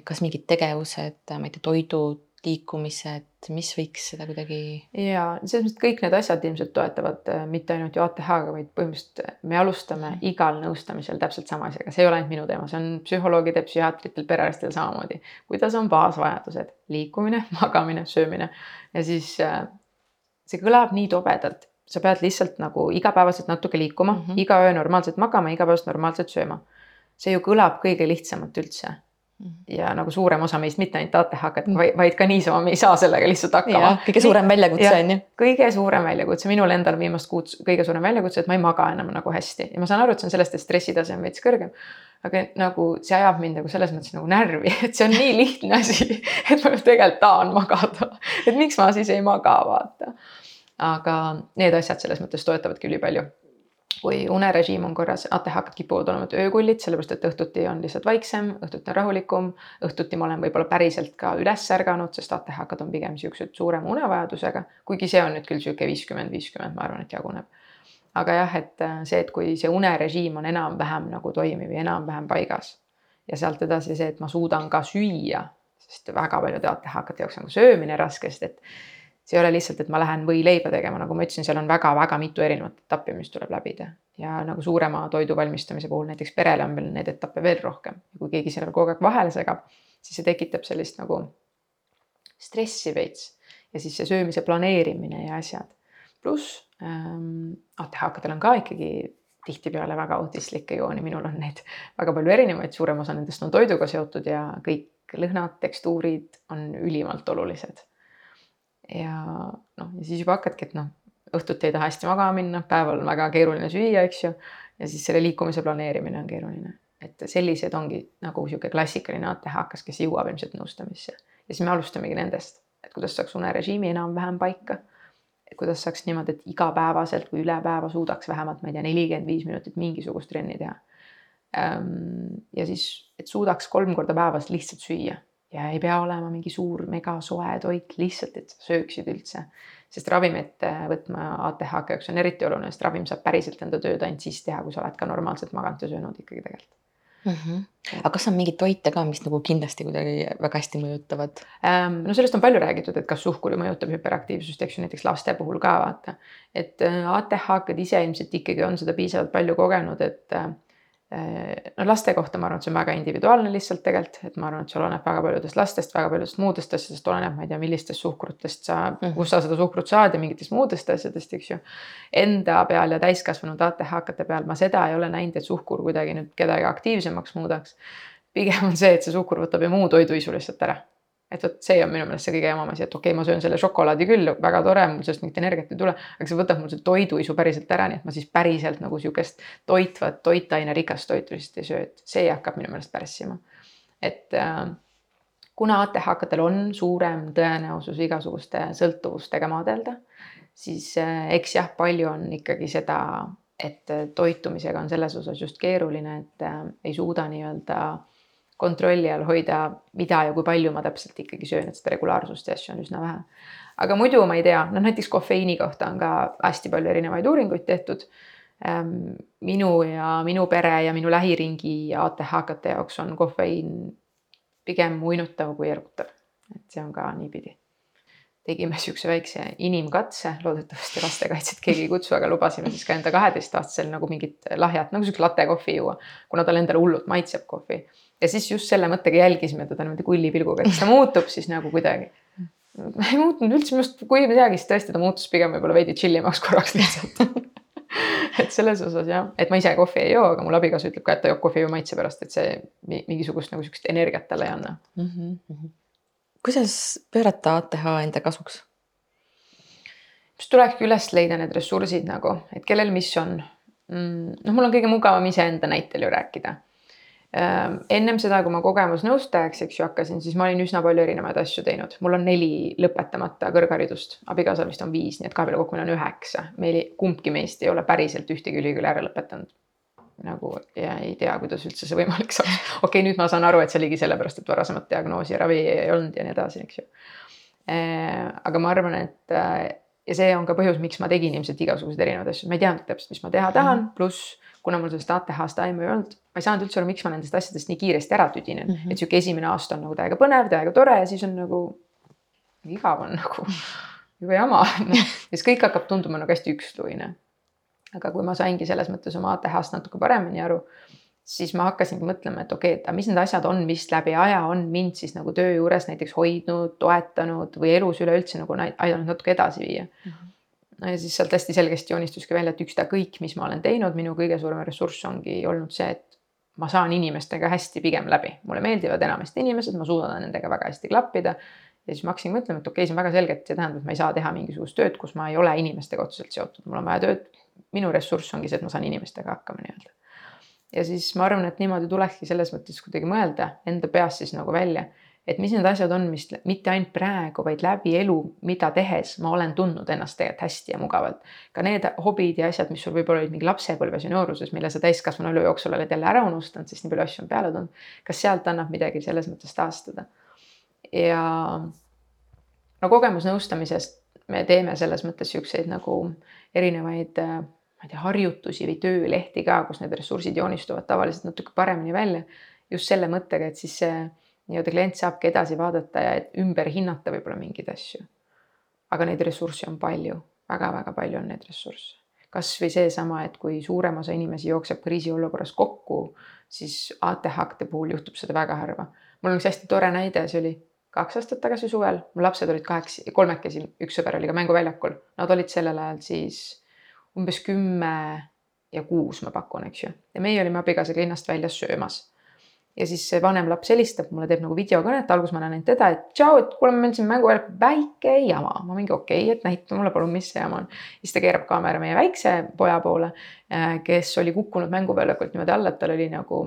kas mingid tegevused, ma ei tea, toidud, liikumised, mis võiks seda kuidagi?
ja selles mõttes kõik need asjad ilmselt toetavad äh, mitte ainult ju ATH-ga, vaid põhimõtteliselt äh, me alustame mm. igal nõustamisel täpselt sama asjaga, see ei ole ainult minu teema, see on psühholoogidel, psühhiaatritel, perearstil samamoodi. kuidas on baasvajadused, liikumine, magamine, söömine ja siis äh, see kõlab nii tobedalt, sa pead lihtsalt nagu igapäevaselt natuke liikuma mm, -hmm. iga öö normaalselt magama, igapäevaselt normaalselt sööma. see ju kõlab kõige lihtsamalt üldse Mhm. ja nagu suurem osa meist, mitte ainult ATH-d, mm. vaid ka niisama me ei saa sellega lihtsalt hakkama.
kõige suurem väljakutse on ju.
kõige suurem väljakutse, minul endal viimast kuud kõige suurem väljakutse, et ma ei maga enam nagu hästi ja ma saan aru, et see on sellest, et stressitase on veits kõrgem. aga nagu see ajab mind nagu selles mõttes nagu närvi, et see on nii lihtne asi, et ma tegelikult tahan magada. et miks ma siis ei maga, vaata. Aga need asjad selles mõttes toetavadki ülipalju kui unerežiim on korras, ATH-d kipuvad olema öökullid, sellepärast et õhtuti on lihtsalt vaiksem, õhtuti on rahulikum. õhtuti ma olen võib-olla päriselt ka üles ärganud, sest ATH-d on pigem siuksed suurema unevajadusega, kuigi see on nüüd küll sihuke viiskümmend, viiskümmend, ma arvan, et jaguneb. aga jah, et äh, see, et kui see unerežiim on enam-vähem nagu toimiv ja enam-vähem paigas ja sealt edasi see, et ma suudan ka süüa, sest väga paljude ATH-kate jaoks on ka söömine raske, sest et see ei ole lihtsalt, et ma lähen võileiba tegema, nagu ma ütlesin, seal on väga-väga mitu erinevat etappi, mis tuleb läbida. ja nagu suurema toidu valmistamise puhul näiteks perele on veel neid etappe veel rohkem. kui keegi seal kogu aeg vahele segab, siis see tekitab sellist nagu stressi veits ja siis see söömise planeerimine ja asjad. pluss ähm, ATH-kadel on ka ikkagi tihtipeale väga autistlikke jooni, minul on neid väga palju erinevaid, suurem osa nendest on toiduga seotud ja kõik lõhnad, tekstuurid on ülimalt olulised ja noh, ja siis juba hakkadki, et noh, õhtuti ei taha hästi magama minna, päeval on väga keeruline süüa, eks ju. ja siis selle liikumise planeerimine on keeruline, et sellised ongi nagu sihuke klassikaline ATH-kas, kes jõuab ilmselt nõustamisse. ja siis me alustamegi nendest, et kuidas saaks unerežiimi enam-vähem paika. kuidas saaks niimoodi, et igapäevaselt või üle päeva suudaks vähemalt, ma ei tea, nelikümmend viis minutit mingisugust trenni teha. Ja siis, et suudaks kolm korda päevas lihtsalt süüa ja ei pea olema mingi suur megasoe toit lihtsalt, et sa sööksid üldse. sest ravimit võtma ATH-ga jaoks on eriti oluline, sest ravim saab päriselt enda tööd ainult siis teha, kui sa oled ka normaalselt maganud ja söönud ikkagi tegelikult
mm. -hmm. aga kas on mingeid toite ka, mis nagu kindlasti kuidagi väga hästi mõjutavad
ähm,? no sellest on palju räägitud, et kas suhkur mõjutab hüperaktiivsust, eks ju, näiteks laste puhul ka vaata. et äh, ATH-kad ise ilmselt ikkagi on seda piisavalt palju kogenud, et äh, Äh, no laste kohta ma arvan, et see on väga individuaalne lihtsalt tegelikult, et ma arvan, et see oleneb väga paljudest lastest, väga paljudest muudest asjadest, oleneb, ma ei tea, millistest suhkrutest sa mm, -hmm. kust sa seda suhkrut saad ja mingitest muudest asjadest, eks ju. Enda peal ja täiskasvanud ATH-kate peal ma seda ei ole näinud, et suhkur kuidagi nüüd kedagi aktiivsemaks muudaks. pigem on see, et see suhkur võtab ju muu toiduisu lihtsalt ära et vot see on minu meelest see kõige jamam asi, et okei okay,, ma söön selle šokolaadi küll, väga tore, mul sellest mingit energiat ei tule, aga see võtab mul see toiduisu päriselt ära, nii et ma siis päriselt nagu sihukest toitvat, toitainerikast toitu lihtsalt ei söö, et see hakkab minu meelest pärssima. et äh, kuna ATH-katel on suurem tõenäosus igasuguste sõltuvustega maadelda, siis äh, eks jah, palju on ikkagi seda, et toitumisega on selles osas just keeruline, et äh, ei suuda nii-öelda kontrolli all hoida, mida ja kui palju ma täpselt ikkagi söön, et seda regulaarsust ja asju on üsna vähe. aga muidu ma ei tea, noh näiteks kofeiini kohta on ka hästi palju erinevaid uuringuid tehtud. Ehm, minu ja minu pere ja minu lähiringi ATH-kate jaoks on kofeiin pigem uinutav kui erutav, et see on ka niipidi tegime siukse väikse inimkatse, loodetavasti lastekaitset keegi ei kutsu, aga lubasime siis ka enda kaheteistaastasel nagu mingit lahjat nagu siukse latte kohvi juua, kuna talle endale hullult maitseb kohvi. Ja siis just selle mõttega jälgisime teda niimoodi kulli pilguga, et kas ta muutub siis nagu kuidagi. ei muutunud üldse, minu arust kui midagi, siis tõesti ta muutus pigem võib-olla veidi chillimaks korraks lihtsalt et selles osas jah, et ma ise kohvi ei joo, aga mul abikaasa ütleb ka, et ta joob kohvi ju maitse pärast, et see mingisugust nagu sihukest energiat talle ei anna mm. -hmm.
kuidas pöörata ATH enda kasuks?
siis tulebki üles leida need ressursid nagu, et kellel mis on mm,. noh, mul on kõige mugavam iseenda näitel ju rääkida ennem seda, kui ma kogemusnõustajaks, eks ju, hakkasin, siis ma olin üsna palju erinevaid asju teinud, mul on neli lõpetamata kõrgharidust, abikaasal vist on viis, nii et kahe peale kokku meil on üheksa. meil kumbki meist ei ole päriselt ühtegi ülikooli ära lõpetanud. nagu ja ei tea, kuidas üldse see võimalik saab. okei okay,, nüüd ma saan aru, et see oligi sellepärast, et varasemat diagnoosi ja ravi ei olnud ja nii edasi, eks ju. Ehm, aga ma arvan, et ja see on ka põhjus, miks ma tegin ilmselt igasuguseid erinevaid asju, ma ei teadnud täpselt, mis ma teha tahan, pluss kuna mul sellest ATH-st aimu ei olnud, ma ei saanud üldse aru, miks ma nendest asjadest nii kiiresti ära tüdinen mm. -hmm. et sihuke esimene aasta on nagu täiega põnev, täiega tore ja siis on nagu igav on nagu juba jama ja siis kõik hakkab tunduma nagu hästi üksluine. aga kui ma saingi selles mõttes oma ATH-st natuke paremini aru, siis ma hakkasingi mõtlema, et okei okay,, et mis need asjad on, mis läbi aja on mind siis nagu töö juures näiteks hoidnud, toetanud või elus üleüldse nagu aidanud natuke edasi viia mm. -hmm no ja siis sealt hästi selgesti joonistuski välja, et ükstakõik, mis ma olen teinud, minu kõige suurem ressurss ongi olnud see, et ma saan inimestega hästi pigem läbi, mulle meeldivad enamasti inimesed, ma suudan nendega väga hästi klappida. ja siis ma hakkasin mõtlema, et okei okay,, see on väga selge, et see tähendab, et ma ei saa teha mingisugust tööd, kus ma ei ole inimestega otseselt seotud, mul on vaja tööd. minu ressurss ongi see, et ma saan inimestega hakkama nii-öelda. ja siis ma arvan, et niimoodi tulekski selles mõttes kuidagi mõelda enda peas siis nagu välja et mis need asjad on, mis mitte ainult praegu, vaid läbi elu, mida tehes ma olen tundnud ennast tegelikult hästi ja mugavalt. ka need hobid ja asjad, mis sul võib-olla olid mingi lapsepõlves ja nooruses, mille sa täiskasvanu elu jooksul oled jälle ära unustanud, sest nii palju asju on peale tulnud. kas sealt annab midagi selles mõttes taastada? ja no kogemusnõustamisest me teeme selles mõttes siukseid nagu erinevaid ma ei tea, harjutusi või töölehti ka, kus need ressursid joonistuvad tavaliselt natuke paremini välja. just selle mõttega, et siis see nii-öelda klient saabki edasi vaadata ja ümber hinnata võib-olla mingeid asju. aga neid ressursse on palju väga,, väga-väga palju on neid ressursse. kasvõi seesama, et kui suurem osa inimesi jookseb kriisiolukorras kokku, siis ATH-de puhul juhtub seda väga harva. mul on üks hästi tore näide, see oli kaks aastat tagasi suvel, mu lapsed olid kaheksa, kolmekesi, üks sõber oli ka mänguväljakul, nad olid sellel ajal siis umbes kümme ja kuus, ma pakun, eks ju, ja meie olime abikaasaga linnast väljas söömas ja siis see vanem laps helistab mulle, teeb nagu videokõnet, alguses ma näen ainult teda, et tšau, et kuule, meil siin mänguväljakul väike jama. ma mingi okei okay,, et näita mulle palun, mis see jama on. siis ta keerab kaamera meie väikse poja poole, äh, kes oli kukkunud mänguväljakult niimoodi alla, et tal oli nagu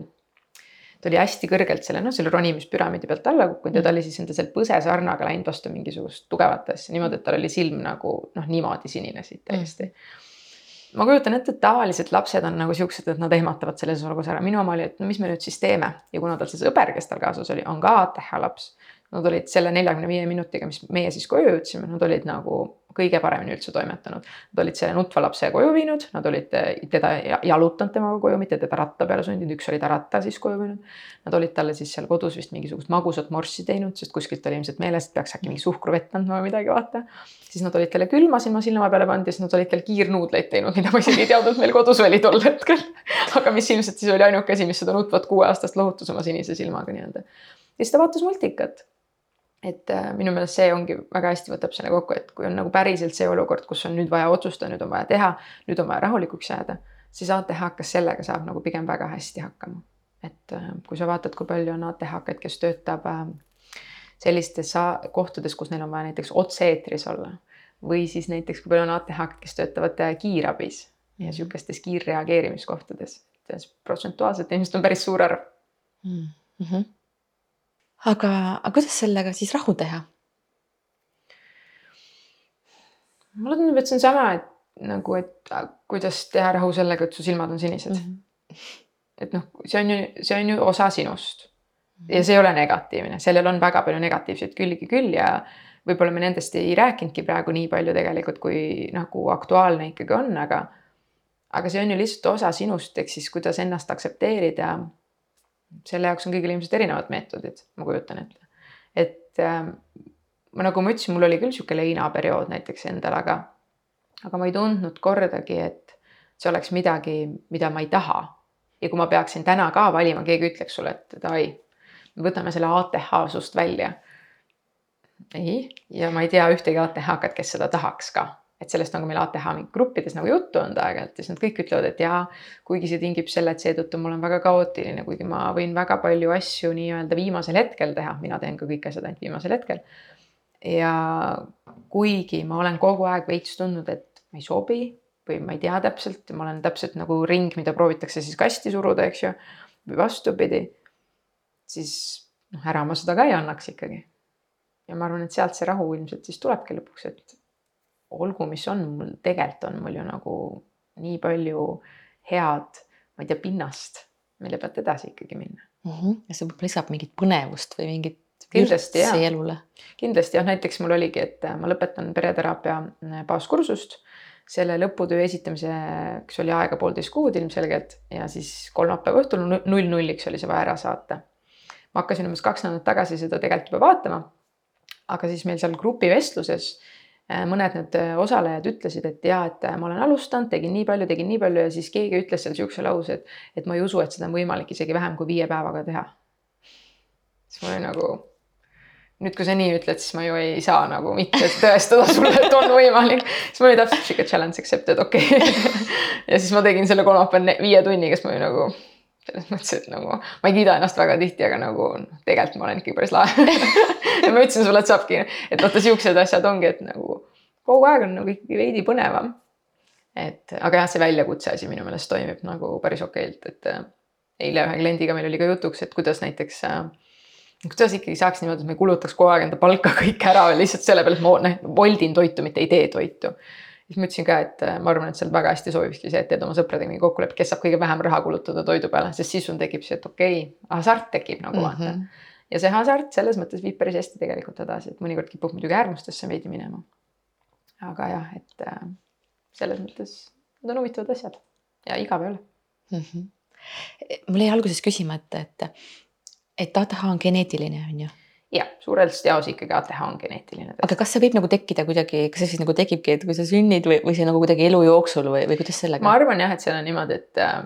ta oli hästi kõrgelt selle, noh, selle ronimispüramiidi pealt alla kukkunud ja ta oli siis enda seal põsesarnaga läinud vastu mingisugust tugevat asja niimoodi, et tal oli silm nagu noh, niimoodi sinine siit täiesti mm ma kujutan ette, et tavaliselt lapsed on nagu siuksed, et nad ehmatavad selles olukorras ära, minu oma oli, et no mis me nüüd siis teeme ja kuna tal see sõber, kes tal kaasas oli, on ka ATH laps. Nad olid selle neljakümne viie minutiga, mis meie siis koju jõudsime, nad olid nagu kõige paremini üldse toimetanud. Nad olid selle nutva lapse koju viinud, nad olid teda jalutanud temaga koju, mitte teda ratta peale sundinud, üks oli ta ratta siis koju viinud. Nad olid talle siis seal kodus vist mingisugust magusat morssi teinud, sest kuskilt oli ilmselt meeles, et peaks äkki mingi suhkruvett andma või midagi, vaata. siis nad olid talle külma silma silma peale pannud ja siis nad olid talle kiirnuudleid teinud, mida ma isegi ei teadnud, meil kodus oli tol hetkel. aga mis ilmselt siis oli ainuke asi, mis seda nutvat kuueaastast lohutas oma sinise silmaga nii-öelda. ja siis ta vaatas multikat et äh, minu meelest see ongi väga hästi võtab selle kokku, et kui on nagu päriselt see olukord, kus on nüüd vaja otsustada, nüüd on vaja teha, nüüd on vaja rahulikuks jääda, siis ATH-kas sellega saab nagu pigem väga hästi hakkama. et äh, kui sa vaatad, kui palju on ATH-kaid, kes töötab äh, sellistes kohtades, kus neil on vaja näiteks otse-eetris olla või siis näiteks kui palju on ATH-d, kes töötavad kiirabis ja sihukestes kiirreageerimiskohtades, protsentuaalselt ilmselt on päris suur arv
mm. -hmm aga, aga kuidas sellega siis rahu teha?
mulle tundub, et see on sama, et nagu, et kuidas teha rahu sellega, et su silmad on sinised mm. -hmm. et noh, see on ju, see on ju osa sinust ja see ei ole negatiivne, sellel on väga palju negatiivseid külgi küll ja võib-olla me nendest ei rääkinudki praegu nii palju tegelikult, kui nagu aktuaalne ikkagi on, aga aga see on ju lihtsalt osa sinust, ehk siis kuidas ennast aktsepteerida selle jaoks on kõigil ilmselt erinevad meetodid, ma kujutan ette. et äh, nagu ma ütlesin, mul oli küll sihuke leinaperiood näiteks endal, aga, aga ma ei tundnud kordagi, et see oleks midagi, mida ma ei taha. ja kui ma peaksin täna ka valima, keegi ütleks sulle, et davai, võtame selle ATH sust välja. ei, ja ma ei tea ühtegi ATH-kat, kes seda tahaks ka et sellest on ka meil ATH gruppides nagu juttu olnud aeg-ajalt ja siis nad kõik ütlevad, et jaa, kuigi see tingib selle, et seetõttu mul on väga kaootiline, kuigi ma võin väga palju asju nii-öelda viimasel hetkel teha, mina teen ka kõik asjad ainult viimasel hetkel. ja kuigi ma olen kogu aeg veits tundnud, et ma ei sobi või ma ei tea täpselt, ma olen täpselt nagu ring, mida proovitakse siis kasti suruda, eks ju, või vastupidi, siis noh, ära ma seda ka ei annaks ikkagi. ja ma arvan, et sealt see rahu ilmselt siis tulebki lõpuks, et olgu, mis on, mul tegelikult on mul ju nagu nii palju head, ma ei tea, pinnast, mille pealt edasi ikkagi minna
mm. -hmm. ja see võib-olla lisab mingit põnevust või mingit
kindlasti jah, kindlasti jah, näiteks mul oligi, et äh, ma lõpetan pereteraapia äh, baaskursust, selle lõputöö esitamiseks oli aega poolteist kuud ilmselgelt ja siis kolmapäeva õhtul null nulliks oli see vaja ära saata. ma hakkasin umbes kaks nädalat tagasi seda tegelikult juba vaatama. aga siis meil seal grupivestluses Äh, mõned need äh, osalejad ütlesid, et jaa, et äh, ma olen alustanud, tegin nii palju, tegin nii palju ja siis keegi ütles seal niisuguse lause, et, et ma ei usu, et seda on võimalik isegi vähem kui viie päevaga teha. siis ma olin nagu, nüüd, kui sa nii ütled, siis ma ju ei saa nagu mitte tõestada sulle, et on võimalik. siis mul oli täpselt sihuke challenge accepted, okei okay. ja siis ma tegin selle kolmapäeval viie tunniga, siis ma olin nagu selles mõttes, et nagu ma ei kiida ennast väga tihti, aga nagu tegelikult ma olen ikkagi päris lahe ja ma ütlesin sulle, et saabki, et vaata siuksed asjad ongi, et nagu kogu aeg on nagu ikkagi veidi põnevam. et aga jah, see väljakutse asi minu meelest toimib nagu päris okeilt, et äh, eile ühe kliendiga meil oli ka jutuks, et kuidas näiteks äh, kuidas ikkagi saaks niimoodi, et ma ei kulutaks kogu aeg enda palka kõik ära lihtsalt selle peale, et ma noh, voldin toitu, mitte ei tee toitu siis ma ütlesin ka, et äh, ma arvan, et seal väga hästi sobibki see, et teed oma sõpradega mingi kokkuleppe, kes saab kõige vähem raha kulutada toidu peale, sest siis sul tekib see, et okei okay,, hasart tekib nagu vaata mm. -hmm. Ja see hasart selles mõttes viib päris hästi tegelikult edasi, et mõnikord kipub muidugi äärmustesse veidi minema. aga jah, et äh, selles mõttes need on huvitavad asjad ja ole mm.
-hmm. mul jäi alguses küsima, et, et, et ATH on geneetiline, on ju
jah, suurelt jaos ikkagi ATH on geneetiline.
aga kas see võib nagu tekkida kuidagi, kas see siis nagu tekibki, et kui sa sünnid või, või see nagu kuidagi elu jooksul või, või kuidas sellega?
ma arvan jah, et seal on niimoodi, et äh,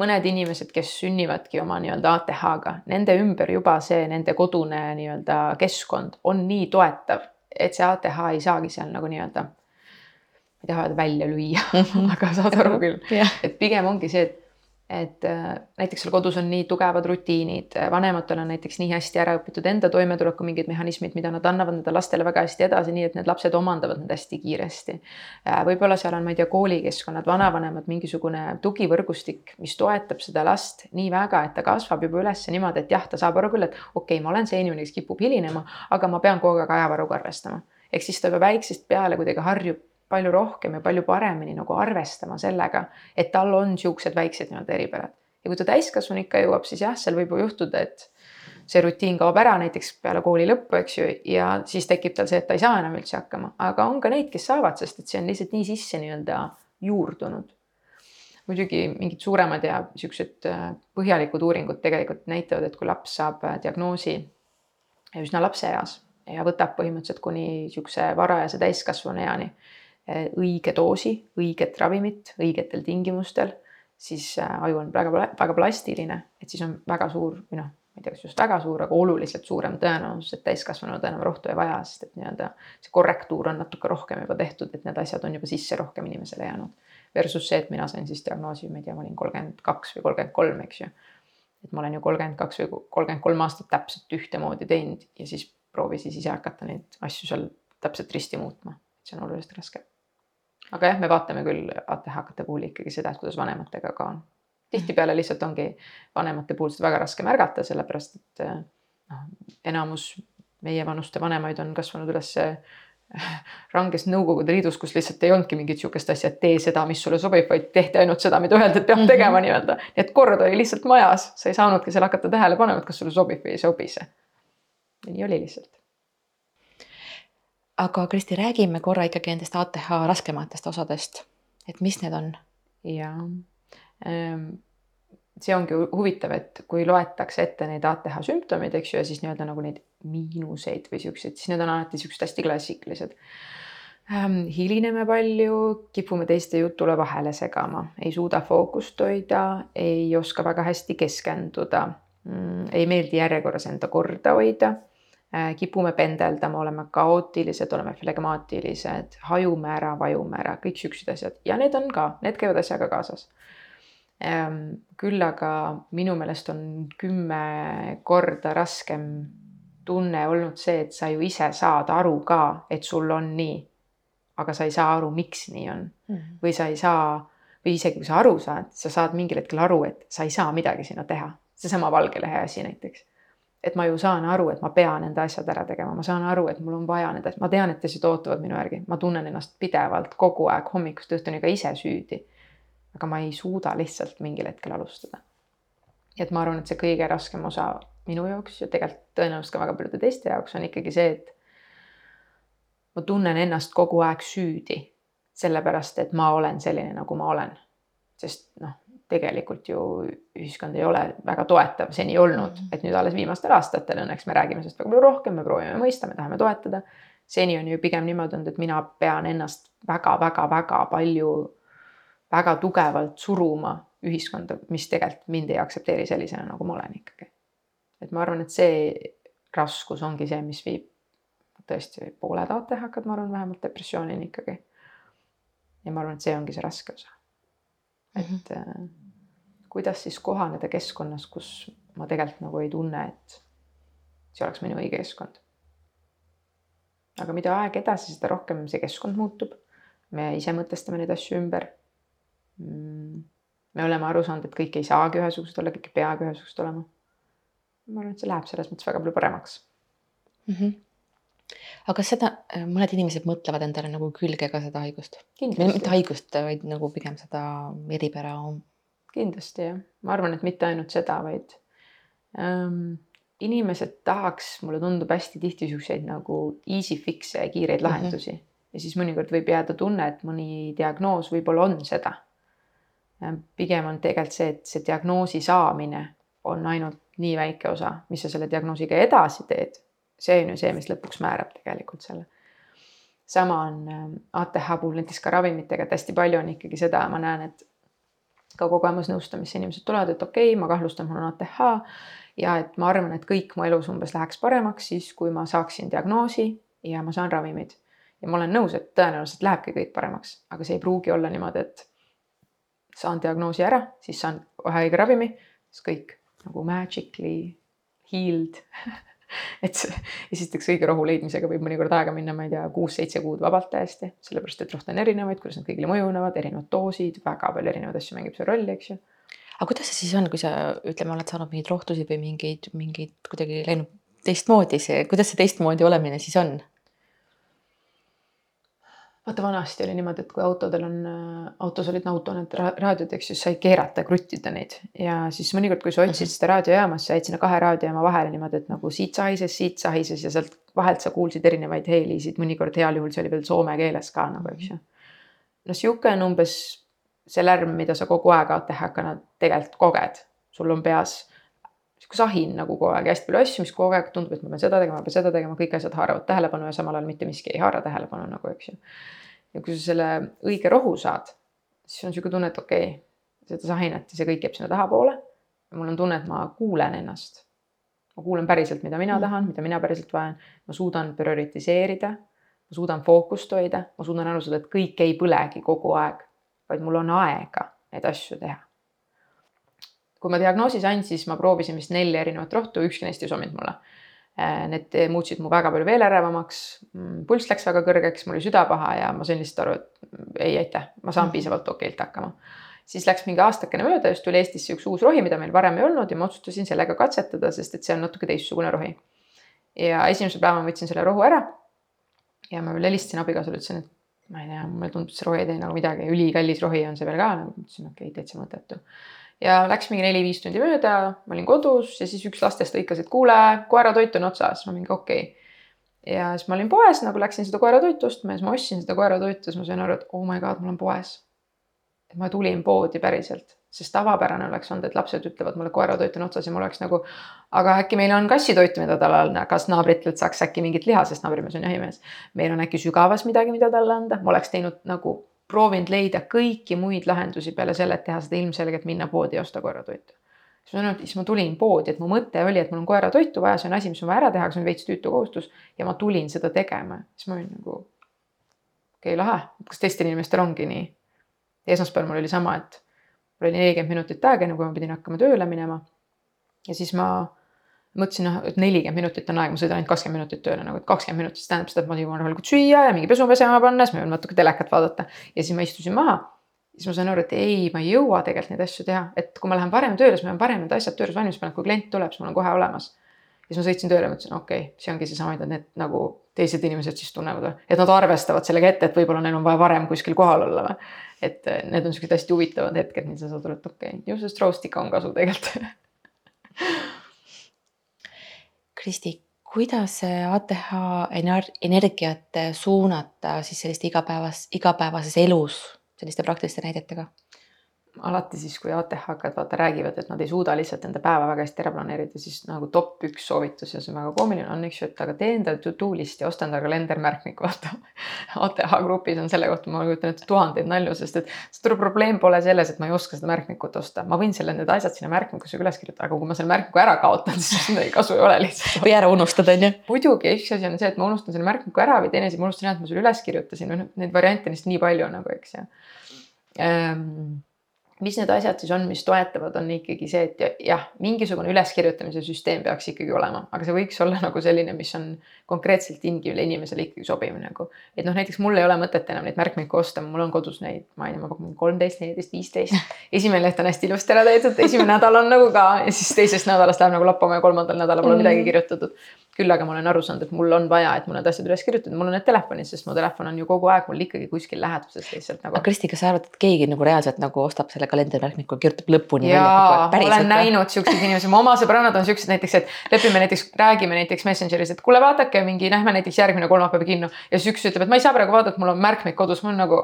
mõned inimesed, kes sünnivadki oma nii-öelda ATH-ga, nende ümber juba see nende kodune nii-öelda keskkond on nii toetav, et see ATH ei saagi seal nagu nii-öelda, ma ei taha öelda välja lüüa -hmm. aga saad aru küll yeah., et pigem ongi see, et et äh, näiteks seal kodus on nii tugevad rutiinid, vanematel on näiteks nii hästi ära õpitud enda toimetuleku mingid mehhanismid, mida nad annavad nende lastele väga hästi edasi, nii et need lapsed omandavad need hästi kiiresti. Äh, võib-olla seal on, ma ei tea, koolikeskkonnad, vanavanemad, mingisugune tugivõrgustik, mis toetab seda last nii väga, et ta kasvab juba üles niimoodi, et jah, ta saab aru küll, et okei okay,, ma olen see inimene, kes kipub hilinema, aga ma pean kogu aeg ajavaruga arvestama. ehk siis ta juba väiksest peale kuidagi harjub palju rohkem ja palju paremini nagu arvestama sellega, et tal on siuksed väiksed nii-öelda eripärad. ja kui ta täiskasvanuikka jõuab, siis jah, seal võib ju juhtuda, et see rutiin kaob ära näiteks peale kooli lõppu, eks ju, ja siis tekib tal see, et ta ei saa enam üldse hakkama, aga on ka neid, kes saavad, sest et see on lihtsalt nii sisse nii-öelda juurdunud. muidugi mingid suuremad ja siuksed äh, põhjalikud uuringud tegelikult näitavad, et kui laps saab äh, diagnoosi üsna lapseeas ja võtab põhimõtteliselt kuni siukse varajase täiskasvanu eani Eh, õige doosi, õiget ravimit õigetel tingimustel, siis äh, aju on väga, väga plastiline, et siis on väga suur või noh, ma ei tea, kas just väga suur, aga oluliselt suurem tõenäosus, et täiskasvanud enam rohtu ei vaja, sest et nii-öelda see korrektuur on natuke rohkem juba tehtud, et need asjad on juba sisse rohkem inimesele jäänud. Versus see, et mina sain siis diagnoosi, ma ei tea, ma olin kolmkümmend kaks või kolmkümmend kolm, eks ju. et ma olen ju kolmkümmend kaks või kolmkümmend kolm aastat täpselt ühtemoodi teinud ja siis proovi siis ise hakata neid asju seal täpselt risti muutma, see on oluliselt raskem aga jah, me vaatame küll ATH-kate puhul ikkagi seda, et kuidas vanematega ka on. tihtipeale lihtsalt ongi vanemate puhul seda väga raske märgata, sellepärast et noh, enamus meie vanuste vanemaid on kasvanud üles ranges Nõukogude Liidus, kus lihtsalt ei olnudki mingit sihukest asja, et tee seda, mis sulle sobib, vaid tehti ainult seda, mida öeldi, et peab mhm. tegema nii-öelda. nii et kord oli lihtsalt majas, sa ei saanudki seal hakata tähele panema, et kas sulle sobib või ei sobi see. nii oli lihtsalt
aga Kristi, räägime korra ikkagi nendest ATH raskematest osadest, et mis need on?
ja ähm, see ongi hu- huvitav, et kui loetakse ette neid ATH sümptomeid, eks ju, ja siis nii-öelda nagu neid miinuseid või siukseid, siis need on alati siuksed hästi klassikalised. Ähm, hilineme palju, kipume teiste jutule vahele segama, ei suuda fookust hoida, ei oska väga hästi keskenduda mm,, ei meeldi järjekorras enda korda hoida kipume pendeldama, oleme kaootilised, oleme flegmaatilised, hajume ära, vajume ära, kõik siuksed asjad ja need on ka, need käivad asjaga kaasas ähm,. küll aga minu meelest on kümme korda raskem tunne olnud see, et sa ju ise saad aru ka, et sul on nii aga sa ei saa aru, miks nii on mm. -hmm. või sa ei saa või isegi kui sa aru saad, sa saad mingil hetkel aru, et sa ei saa midagi sinna teha. seesama valge lehe asi näiteks. Et ma ju saan aru, et ma pean enda asjad ära tegema, ma saan aru, et mul on vaja need asjad, ma tean, et teised ootavad minu järgi, ma tunnen ennast pidevalt kogu aeg hommikust õhtuni ka ise süüdi. aga ma ei suuda lihtsalt mingil hetkel alustada. nii et ma arvan, et see kõige raskem osa minu jaoks ja tegelikult tõenäoliselt ka väga paljude teiste jaoks on ikkagi see, et ma tunnen ennast kogu aeg süüdi, sellepärast et ma olen selline, nagu ma olen. sest noh, tegelikult ju ühiskond ei ole väga toetav seni olnud, mhm. et nüüd alles viimastel aastatel õnneks me räägime sellest väga palju rohkem, me proovime mõista, me tahame toetada. seni on ju pigem niimoodi olnud, et mina pean ennast väga-väga-väga palju, väga tugevalt suruma ühiskonda, mis tegelikult mind ei aktsepteeri sellisena, nagu ma olen ikkagi. et ma arvan, et see raskus ongi see, mis viib tõesti pooled ATH-kad, ma arvan, vähemalt depressioonini ikkagi. ja ma arvan, et see ongi see raske osa. et mm -hmm. Kuidas siis kohaneda keskkonnas, kus ma tegelikult nagu ei tunne, et see oleks minu õige keskkond. aga mida aeg edasi, seda rohkem see keskkond muutub. me ise mõtestame neid asju ümber. Mm, me oleme aru saanud, et kõik ei saagi ühesugused olla, kõik ei peagi ühesugused olema. ma arvan, et see läheb selles mõttes väga palju paremaks
mm. -hmm aga seda, äh, mõned inimesed mõtlevad endale nagu külge ka seda haigust. mitte haigust, vaid nagu pigem seda eripära.
Kindlasti jah, ma arvan, et mitte ainult seda, vaid ähm, inimesed tahaks, mulle tundub hästi tihti siukseid nagu easy fix'e ja kiireid mhm. lahendusi mm -hmm. ja siis mõnikord võib jääda tunne, et mõni diagnoos võib-olla on seda. pigem on tegelikult see, et see diagnoosi saamine on ainult nii väike osa, mis sa selle diagnoosiga edasi teed see on ju see, mis lõpuks määrab tegelikult selle. sama on ATH puhul näiteks ka ravimitega, et hästi palju on ikkagi seda, ma näen, et ka kogemusnõustamisse inimesed tulevad, et okei okay,, ma kahtlustan, mul on ATH ja et ma arvan, et kõik mu elus umbes läheks paremaks siis, kui ma saaksin diagnoosi ja ma saan ravimid. ja ma olen nõus, et tõenäoliselt lähebki kõik paremaks, aga see ei pruugi olla niimoodi, et saan diagnoosi ära, siis saan kohe õige ravimi, siis kõik nagu magically healed et esiteks õige rohu leidmisega võib mõnikord aega minna, ma ei tea, kuus-seitse kuud vabalt täiesti, sellepärast et rohte on erinevaid, kuidas nad kõigile mõjunevad, erinevad doosid, väga palju erinevaid asju mängib seal rolli, eks ju.
aga kuidas see siis on, kui sa ütleme, oled saanud mingeid rohtusid või mingeid, mingeid kuidagi läinud teistmoodi, see, kuidas see teistmoodi olemine siis on?
Vaata, vanasti oli niimoodi, et kui autodel on, autos olid auto need raadiod, eks ju, sai keerata ja kruttida neid. Ja siis mõnikord, kui sa otsid seda raadiojaamas, sa jäid sinna kahe raadiojaama vahele niimoodi, et nagu siit sahises, siit sahises ja sealt vahelt sa kuulsid erinevaid helisid, mõnikord heal juhul see oli veel soome keeles ka nagu, eks ju. no sihuke on umbes see lärm, mida sa kogu aeg ATH-kana tegelikult koged, sul on peas sihuke sahin nagu kogu aeg, hästi palju asju, mis kogu aeg tundub, et ma pean seda tegema, ma pean seda tegema, kõik asjad haaravad tähelepanu ja samal ajal mitte miski ei haara tähelepanu nagu, eks ju ja kui sa selle õige rohu saad, siis on niisugune tunne, et okei okay,, seda sahinat ja see kõik jääb sinna tahapoole. mul on tunne, et ma kuulen ennast. ma kuulen päriselt, mida mina mm. tahan, mida mina päriselt vajan, ma suudan prioritiseerida, ma suudan fookust hoida, ma suudan aru saada, et kõik ei põlegi kogu aeg, vaid mul on aega neid asju teha. Kui ma diagnoosi sain, siis ma proovisin vist nelja erinevat rohtu, ükski neist ei sobinud mulle Äh, need muutsid mu väga palju veel ärevamaks. Mm, pulss läks väga kõrgeks, mul oli süda paha ja ma sain lihtsalt aru, et ei aitäh, ma saan mhm. piisavalt okeilt hakkama. siis läks mingi aastakene mööda, just tuli Eestisse üks uus rohi, mida meil varem ei olnud ja ma otsustasin sellega katsetada, sest et see on natuke teistsugune rohi. ja esimesel päeval ma võtsin selle rohu ära. ja ma veel helistasin abikaasale, ütlesin, et ma ei tea, mulle tundub, see rohi ei tee nagu midagi, ülikallis rohi on see veel ka, nagu ütlesin, okei okay,, täitsa mõttetu ja läks mingi neli-viis tundi mööda, ma olin kodus ja siis üks lastest lõikas, et kuule, koeratoit on otsas, ma mingi okei okay. ja siis ma olin poes, nagu läksin seda koeratoitu ostma ja siis ma ostsin seda koeratoitu, siis ma sain aru, et oh my god, ma olen poes. et ma tulin poodi päriselt sest tavapärane oleks olnud, et lapsed ütlevad mulle koeratoit on otsas ja mul oleks nagu. aga äkki meil on kassitoitu, mida talle anda, kas naabritelt saaks äkki mingit liha, sest naabrimees on jahimees. meil on äkki sügavas midagi, mida talle anda, ma oleks teinud nagu proovinud leida kõiki muid lahendusi peale selle, et teha seda ilmselgelt minna poodi ja osta koeratoitu. siis ma, siis ma tulin poodi, et mu mõte oli, et mul on koeratoitu vaja, see on asi, mis on vaja ära teha, see on veits tüütu kohustus ja ma tulin seda tegema, siis ma olin nagu okei okay,, lahe, kas teistel inimestel ongi nii? esmaspäeval mul oli sama, et mul oli nelikümmend minutit aega, enne kui ma pidin hakkama tööle minema. ja siis ma mõtlesin, noh, et nelikümmend minutit on aega, ma sõidan ainult kakskümmend minutit tööle, nagu et kakskümmend minutit, see tähendab seda, et ma jõuan rahulikult süüa ja mingi pesu pesema panna, siis ma jõuan natuke telekat vaadata. ja siis ma istusin maha. siis ma sain aru, et ei, ma ei jõua tegelikult neid asju teha, et kui ma lähen varem tööle, siis ma pean parem need asjad töös valmis panema, kui klient tuleb, siis mul on kohe olemas. siis ma sõitsin tööle mõtlesin, okei okay,, see ongi seesama, mida need nagu teised inimesed siis tunnevad et nad arvestavad sellega ette, et võib-olla neil on vaja varem kuskil kohal olla või. et eh, need on siuksed hästi huvitavad hetked, mil sa saad aru, et okei okay,, ju sellest roast ikka on kasu tegelikult
Kristi, kuidas ATH energiat suunata siis sellist igapäevas, igapäevases elus selliste praktiliste näidetega?
Alati siis, kui ATH-kad vaata räägivad, et nad ei suuda lihtsalt enda päeva väga hästi ära planeerida, siis nagu top üks soovitus ja see on väga koomiline on, ju, et aga tee endale to-do list ja osta endale kalendermärkmik, vaata. ATH grupis on selle kohta, ma kujutan ette tuhandeid nalju, sest et suur probleem pole selles, et ma ei oska seda märkmikut osta, ma võin selle, need asjad sinna märkmikusse üles kirjutada, aga kui ma selle märkmiku ära kaotan, siis midagi kasu ei ole lihtsalt.
või ära unustada, on ju.
muidugi, üks asi on see, et ma unustan selle märkmiku ära või teine asi, ma unustan jah, et ma selle üles kirjutasin, noh neid variante on lihtsalt nii palju nagu, eks ju ehm, mis need asjad siis on, mis toetavad, on ikkagi see, et jah, mingisugune üleskirjutamise süsteem peaks ikkagi olema, aga see võiks olla nagu selline, mis on konkreetselt ingivile inimesele ikkagi sobiv nagu. et noh, näiteks mul ei ole mõtet enam neid märkmikke osta, mul on kodus neid, ma ei tea, ma pakun kolmteist, neliteist, viisteist. esimene leht on hästi ilusti ära täidetud, esimene nädal on nagu ka ja siis teisest nädalast läheb nagu lappama ja kolmandal nädalal pole midagi kirjutatud küll aga ma olen aru saanud, et mul on vaja, et mul need asjad üles kirjutada, mul on need telefonis, sest mu telefon on ju kogu aeg mul ikkagi kuskil läheduses lihtsalt nagu.
aga Kristi, kas sa arvad, et keegi nagu reaalselt nagu ostab selle kalendrimärkmiku, kirjutab lõpuni
jaa, ma olen näinud siukseid inimesi, mu oma sõbrannad on siuksed näiteks, et lepime näiteks, räägime näiteks Messengeris, et kuule, vaadake mingi, lähme näiteks järgmine kolmapäev kinno. Ja siis üks ütleb, et ma ei saa praegu vaadata, mul on märkmik kodus, ma olen nagu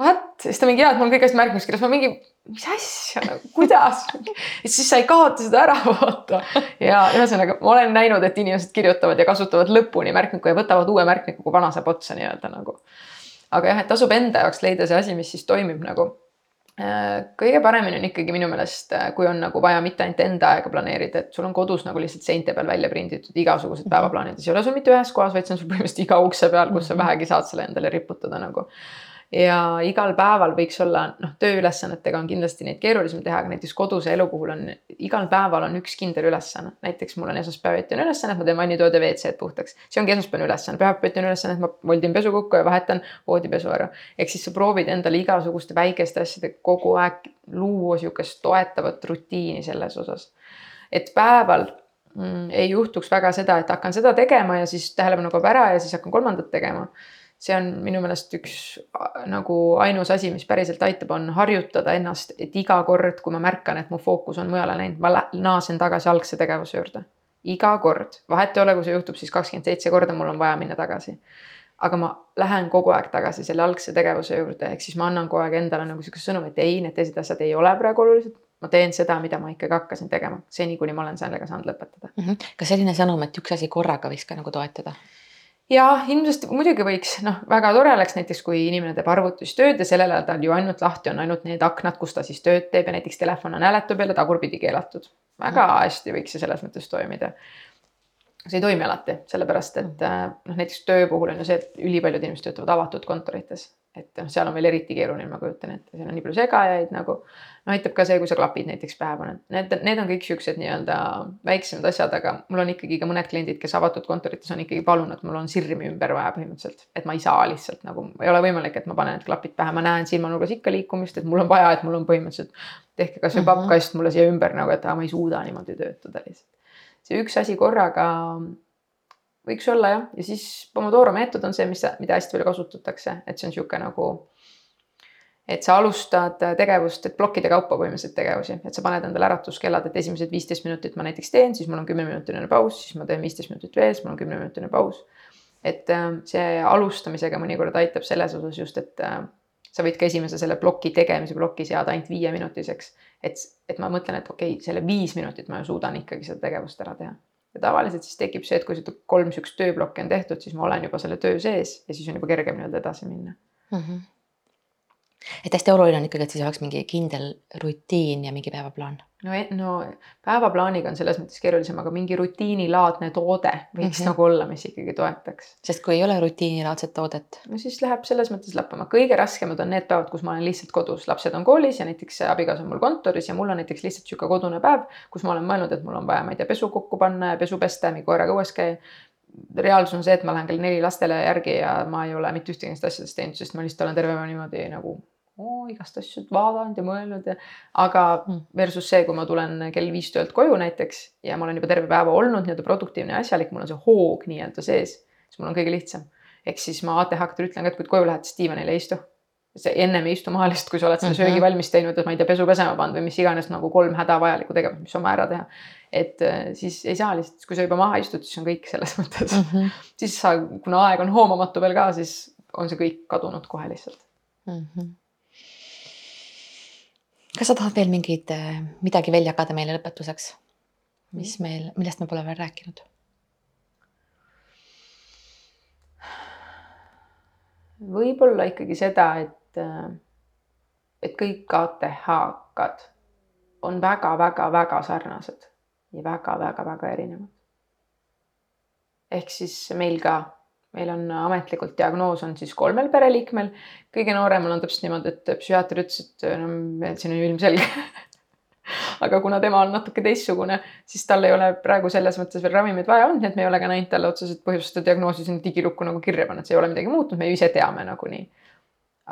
What? siis ta mingi, jaa, et mul on kõik asjad märkmiks kirjas, ma mingi, mis asja nagu, kuidas? et siis sa ei kaota seda ära, vaata. ja ühesõnaga, ma olen näinud, et inimesed kirjutavad ja kasutavad lõpuni märkmikku ja võtavad uue märkmiku, kui vana saab otsa nii-öelda nagu. aga jah, et tasub enda jaoks leida see asi, mis siis toimib nagu. Äh, kõige paremini on ikkagi minu meelest, äh, kui on nagu vaja mitte ainult enda aega planeerida, et sul on kodus nagu lihtsalt seinte peal välja prinditud igasugused päevaplaanid, see ei ole sul mitte ühes kohas, vaid see on sul põhimõtteliselt iga ukse peal, kus sa mhm. vähegi saad selle endale riputada nagu ja igal päeval võiks olla, noh, tööülesannetega on kindlasti neid keerulisem teha, aga näiteks koduse elu puhul on igal päeval on üks kindel ülesanne. näiteks mul on esmaspäeviti on ülesanne, et ma teen vannitoad ja WC-d puhtaks. see ongi esmaspäevane ülesanne, pühapäeviti on ülesanne, et ma voldin pesukukku ja vahetan voodipesu ära. ehk siis sa proovid endale igasuguste väikeste asjadega kogu aeg luua sihukest toetavat rutiini selles osas. et päeval mm, ei juhtuks väga seda, et hakkan seda tegema ja siis tähelepanu kaob ära ja siis hakkan kolmandat tegema see on minu meelest üks nagu ainus asi, mis päriselt aitab, on harjutada ennast, et iga kord, kui ma märkan, et mu fookus on mujale läinud, ma naasen tagasi algse tegevuse juurde. iga kord, vahet ei ole, kui see juhtub siis kakskümmend seitse korda, mul on vaja minna tagasi. aga ma lähen kogu aeg tagasi selle algse tegevuse juurde, ehk siis ma annan kogu aeg endale nagu sihukese sõnumi, et ei, need teised asjad ei ole praegu olulised. ma teen seda, mida ma ikkagi hakkasin tegema, seni kuni ma olen sellega saanud lõpetada
mm. -hmm. kas selline sõnum, et üks asi korraga võiks ka nagu toetada?
Ja ilmselt muidugi võiks, noh, väga tore oleks näiteks, kui inimene teeb arvutis tööd ja sellel ajal tal ju ainult lahti on ainult need aknad, kus ta siis tööd teeb ja näiteks telefon on hääletu peal ja tagurpidi keelatud. väga mm. hästi võiks see selles mõttes toimida. see ei toimi alati, sellepärast et mm. noh, näiteks töö puhul on ju see, et ülipaljud inimesed töötavad avatud kontorites et noh, seal on veel eriti keeruline, ma kujutan ette, seal on nii palju segajaid nagu. no aitab ka see, kui sa klapid näiteks pähe paned, need, need on kõik siuksed nii-öelda väiksemad asjad, aga mul on ikkagi ka mõned kliendid, kes avatud kontorites on ikkagi palunud, mul on sirmi ümber vaja põhimõtteliselt, et ma ei saa lihtsalt nagu, ei ole võimalik, et ma panen need klapid pähe, ma näen silmanurgas ikka liikumist, et mul on vaja, et mul on põhimõtteliselt tehke kasvõi -hmm. pappkast mulle siia ümber nagu, et aa, ma ei suuda niimoodi töötada lihtsalt. see üks asi korraga võiks olla jah, ja siis Pomodoro meetod on see, mis, mida hästi palju kasutatakse, et see on niisugune nagu. et sa alustad tegevust, et plokkide kaupa põhimõtteliselt tegevusi, et sa paned endale äratuskellad, et esimesed viisteist minutit ma näiteks teen, siis mul on kümneminutiline paus, siis ma teen viisteist minutit veel, siis mul on kümneminutiline paus. et äh, see alustamisega mõnikord aitab selles osas just, et äh, sa võid ka esimese selle ploki tegemise ploki seada ainult viieminutiseks. et, et ma mõtlen, et okei okay,, selle viis minutit ma ju suudan ikkagi seda tegevust ära teha. Ja tavaliselt siis tekib see, et kui seda kolm sihukest tööplokki on tehtud, siis ma olen juba selle töö sees ja siis on juba kergem nii-öelda edasi minna mm. -hmm
et hästi oluline on ikkagi, et siis oleks mingi kindel rutiin ja mingi päevaplaan.
no, e-, no päevaplaaniga on selles mõttes keerulisem, aga mingi rutiinilaadne toode võiks mm -hmm. nagu olla, mis ikkagi toetaks.
sest kui ei ole rutiinilaadset toodet.
no siis läheb selles mõttes lappama, kõige raskemad on need päevad, kus ma olen lihtsalt kodus, lapsed on koolis ja näiteks abikaasa on mul kontoris ja mul on näiteks lihtsalt sihuke kodune päev, kus ma olen mõelnud, et mul on vaja, ma ei tea, pesu kokku panna ja pesu pesta ja mingi koeraga õues käia reaalsus on see, et ma lähen kell neli lastele järgi ja ma ei ole mitte ühtegi nendest asjadest teinud, sest ma lihtsalt olen terve päeva niimoodi nagu oo, igast asju vaadanud ja mõelnud ja aga mm. versus see, kui ma tulen kell viis töölt koju näiteks ja ma olen juba terve päeva olnud nii-öelda produktiivne ja asjalik, mul on see hoog nii-öelda sees, siis mul on kõige lihtsam. ehk siis ma ATH-ktele ütlen ka, et kui koju lähed, siis diivanil ei istu. see ennem ei istu maha lihtsalt, kui sa oled selle mm -hmm. söögi valmis teinud, et ma ei tea, pesu pesema pannud või mis iganes nagu kolm hädavajalikku tegevust, mis on vaja ära teha. Et äh, siis ei saa lihtsalt, kui sa juba maha istud, siis on kõik selles mõttes mm. -hmm. siis sa, kuna aeg on hoomamatu veel ka, siis on see kõik kadunud kohe lihtsalt mm. -hmm
kas sa tahad veel mingeid, äh, midagi veel jagada meile lõpetuseks, mis meil, millest me pole veel rääkinud?
võib-olla ikkagi seda, et, äh, et kõik ATH-kad on väga-väga-väga sarnased ja väga-väga-väga erinevad. ehk siis meil ka meil on ametlikult diagnoos on siis kolmel pereliikmel. kõige nooremal on täpselt niimoodi, et psühhiaater ütles, et no see on ju ilmselge aga kuna tema on natuke teistsugune, siis tal ei ole praegu selles mõttes veel ravimeid vaja olnud, nii et me ei ole ka näinud talle otseselt põhjust seda diagnoosi sinna digilukku nagu kirja panna, et see ei ole midagi muutnud, me ju ise teame nagunii.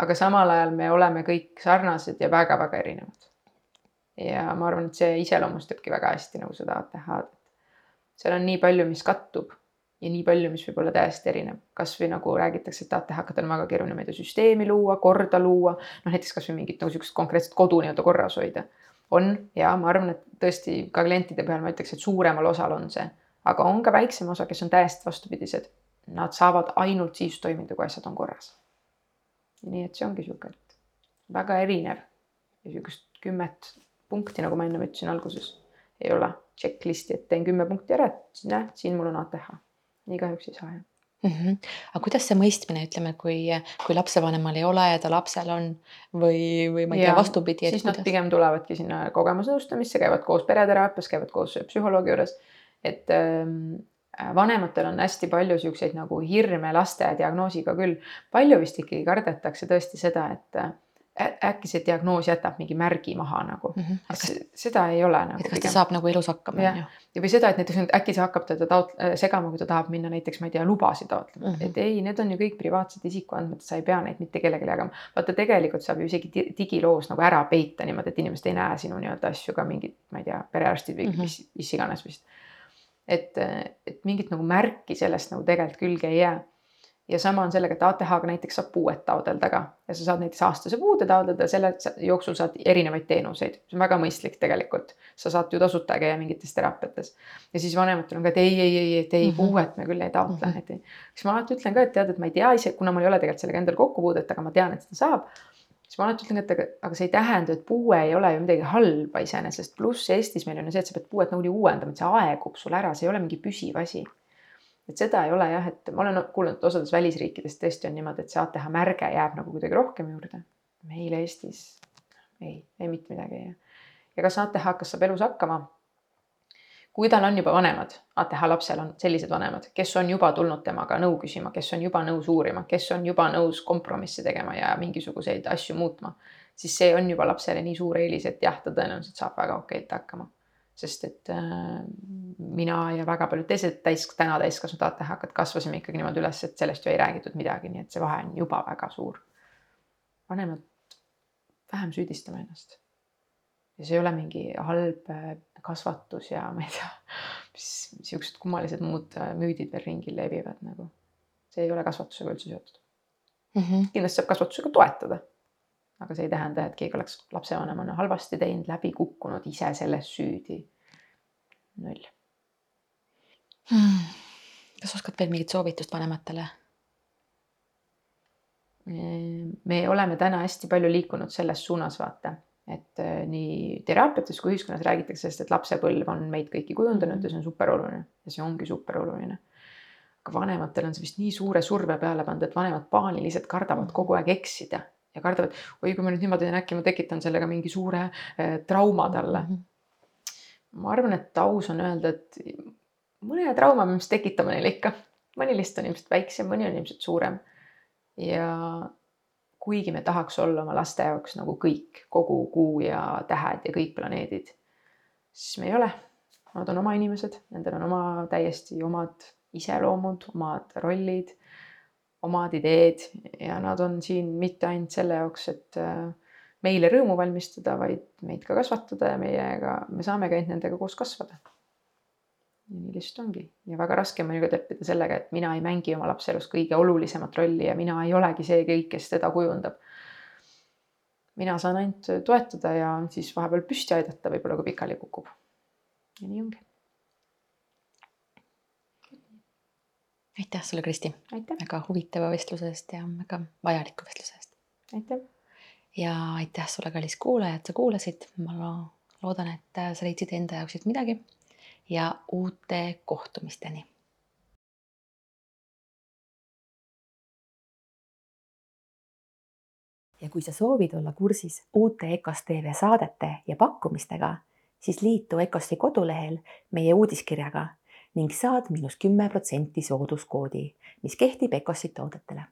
aga samal ajal me oleme kõik sarnased ja väga-väga erinevad. Ja ma arvan, et see iseloomustabki väga hästi nagu seda ATH-d. seal on nii palju, mis kattub ja nii palju, mis võib olla täiesti erinev, kasvõi nagu räägitakse, et hakata on väga keeruline, ma ei tea, süsteemi luua, korda luua, noh näiteks kasvõi mingit nagu niisugust konkreetset kodu nii-öelda korras hoida. on ja ma arvan, et tõesti ka klientide peal ma ütleks, et suuremal osal on see, aga on ka väiksem osa, kes on täiesti vastupidised. Nad saavad ainult siis toimida, kui asjad on korras. nii et see ongi et väga erinev ja niisugust kümmet punkti, nagu ma ennem ütlesin alguses, ei ole checklist'i, et teen kümme punkti ära, et näe, siin mul on ATH nii kahjuks ei saa jah
mm. -hmm. aga kuidas see mõistmine, ütleme, kui, kui lapsevanemal ei ole ja ta lapsel on või, või ma ei tea, vastupidi.
siis kuidas? nad pigem tulevadki sinna kogemusnõustamisse, käivad koos pereteraapias, käivad koos psühholoogi juures. et ähm, vanematel on hästi palju siukseid nagu hirme laste diagnoosiga küll. palju vist ikkagi kardetakse tõesti seda, et äkki see diagnoos jätab mingi märgi maha nagu mm. -hmm. Kas, seda ei ole nagu.
et kas ta saab nagu elus hakkama.
ja, ja või seda, et näiteks äkki see hakkab teda taot-, äh, segama, kui ta tahab minna näiteks, ma ei tea, lubasid taotlema mm, -hmm. et ei, need on ju kõik privaatsed isikuandmed, sa ei pea neid mitte kellelegi jagama. vaata, tegelikult saab ju isegi digiloos nagu ära peita niimoodi, et inimesed ei näe sinu nii-öelda asju ka mingid, ma ei tea, perearstid või mm -hmm. mis, mis iganes vist. et, et mingit nagu märki sellest nagu tegelikult külge ei jää ja sama on sellega, et ATH-ga näiteks saab puuet taotleda ka ja sa saad näiteks aastase puude taotleda, selle jooksul saad erinevaid teenuseid, see on väga mõistlik tegelikult. sa saad ju tasuta käia mingites teraapiates ja siis vanematel on ka, et ei, ei, ei, et ei mm -hmm. puuet me küll ei taotle mm, -hmm. et siis ma alati ütlen ka, et tead, et ma ei tea ise, kuna mul ei ole tegelikult sellega endal kokkupuudet, aga ma tean, et seda saab. siis ma alati ütlen, et aga, aga see ei tähenda, et puue ei ole ju midagi halba iseenesest, pluss Eestis meil on ju see, et sa pead puuet nagunii uuendama, et see aegub sul ära, see ei ole mingi püsiv asi et seda ei ole jah, et ma olen kuulnud, osades välisriikides tõesti on niimoodi, et see ATH märge jääb nagu kuidagi rohkem juurde. meil Eestis ei, ei mitte midagi ei jää. ja kas ATH, kas saab elus hakkama? kui tal on juba vanemad, ATH lapsel on sellised vanemad, kes on juba tulnud temaga nõu küsima, kes on juba nõus uurima, kes on juba nõus kompromisse tegema ja mingisuguseid asju muutma, siis see on juba lapsele nii suur eelis, et jah, ta tõenäoliselt saab väga okeilt hakkama sest et äh, mina ja väga paljud teised täis, täna täiskasvanud ATH-kad kasvasime ikkagi niimoodi üles, et sellest ju ei räägitud midagi, nii et see vahe on juba väga suur. vanemad vähem süüdistame ennast. ja see ei ole mingi halb äh, kasvatus ja ma ei tea, mis siuksed kummalised muud äh, müüdid veel ringil levivad nagu. see ei ole kasvatusega üldse seotud mm. -hmm. kindlasti saab kasvatusega toetada aga see ei tähenda, et keegi oleks lapsevanemana halvasti teinud, läbi kukkunud, ise selles süüdi. null
hmm.. kas oskad veel mingit soovitust vanematele?
Ehm, me oleme täna hästi palju liikunud selles suunas, vaata, et äh, nii teraapiates kui ühiskonnas räägitakse sellest, et lapsepõlv on meid kõiki kujundanud ja see on super oluline ja see ongi super oluline. aga vanematel on see vist nii suure surve peale pandud, et vanemad paaniliselt kardavad kogu aeg eksida ja kardavad, oi, kui ma nüüd niimoodi teen, äkki ma tekitan sellega mingi suure äh, trauma talle mm. -hmm. ma arvan, et aus on öelda, et mõne trauma me vist tekitame neile ikka, mõni lihtsalt on ilmselt väiksem, mõni on ilmselt suurem. ja kuigi me tahaks olla oma laste jaoks nagu kõik, kogu kuu ja tähed ja kõik planeedid, siis me ei ole. Nad on oma inimesed, nendel on oma täiesti omad iseloomud, omad rollid omad ideed ja nad on siin mitte ainult selle jaoks, et äh, meile rõõmu valmistada, vaid meid ka kasvatada ja meiega, me saamegi ainult nendega koos kasvada. nii lihtsalt ongi ja väga raske on mõnikord leppida sellega, et mina ei mängi oma lapse elus kõige olulisemat rolli ja mina ei olegi see kõik, kes teda kujundab. mina saan ainult toetada ja siis vahepeal püsti aidata, võib-olla kui pikali kukub. ja nii ongi
aitäh sulle, Kristi. väga huvitava vestluse eest ja väga vajaliku vestluse eest.
aitäh.
ja aitäh sulle, kallis kuulaja, et sa kuulasid. ma loodan, et sa leidsid enda jaoks siit midagi ja uute kohtumisteni. ja kui sa soovid olla kursis uute EKOS tv saadete ja pakkumistega, siis liitu EKOS-i kodulehel meie uudiskirjaga ning saad miinus kümme protsenti sooduskoodi, mis kehtib Ecosi toodetele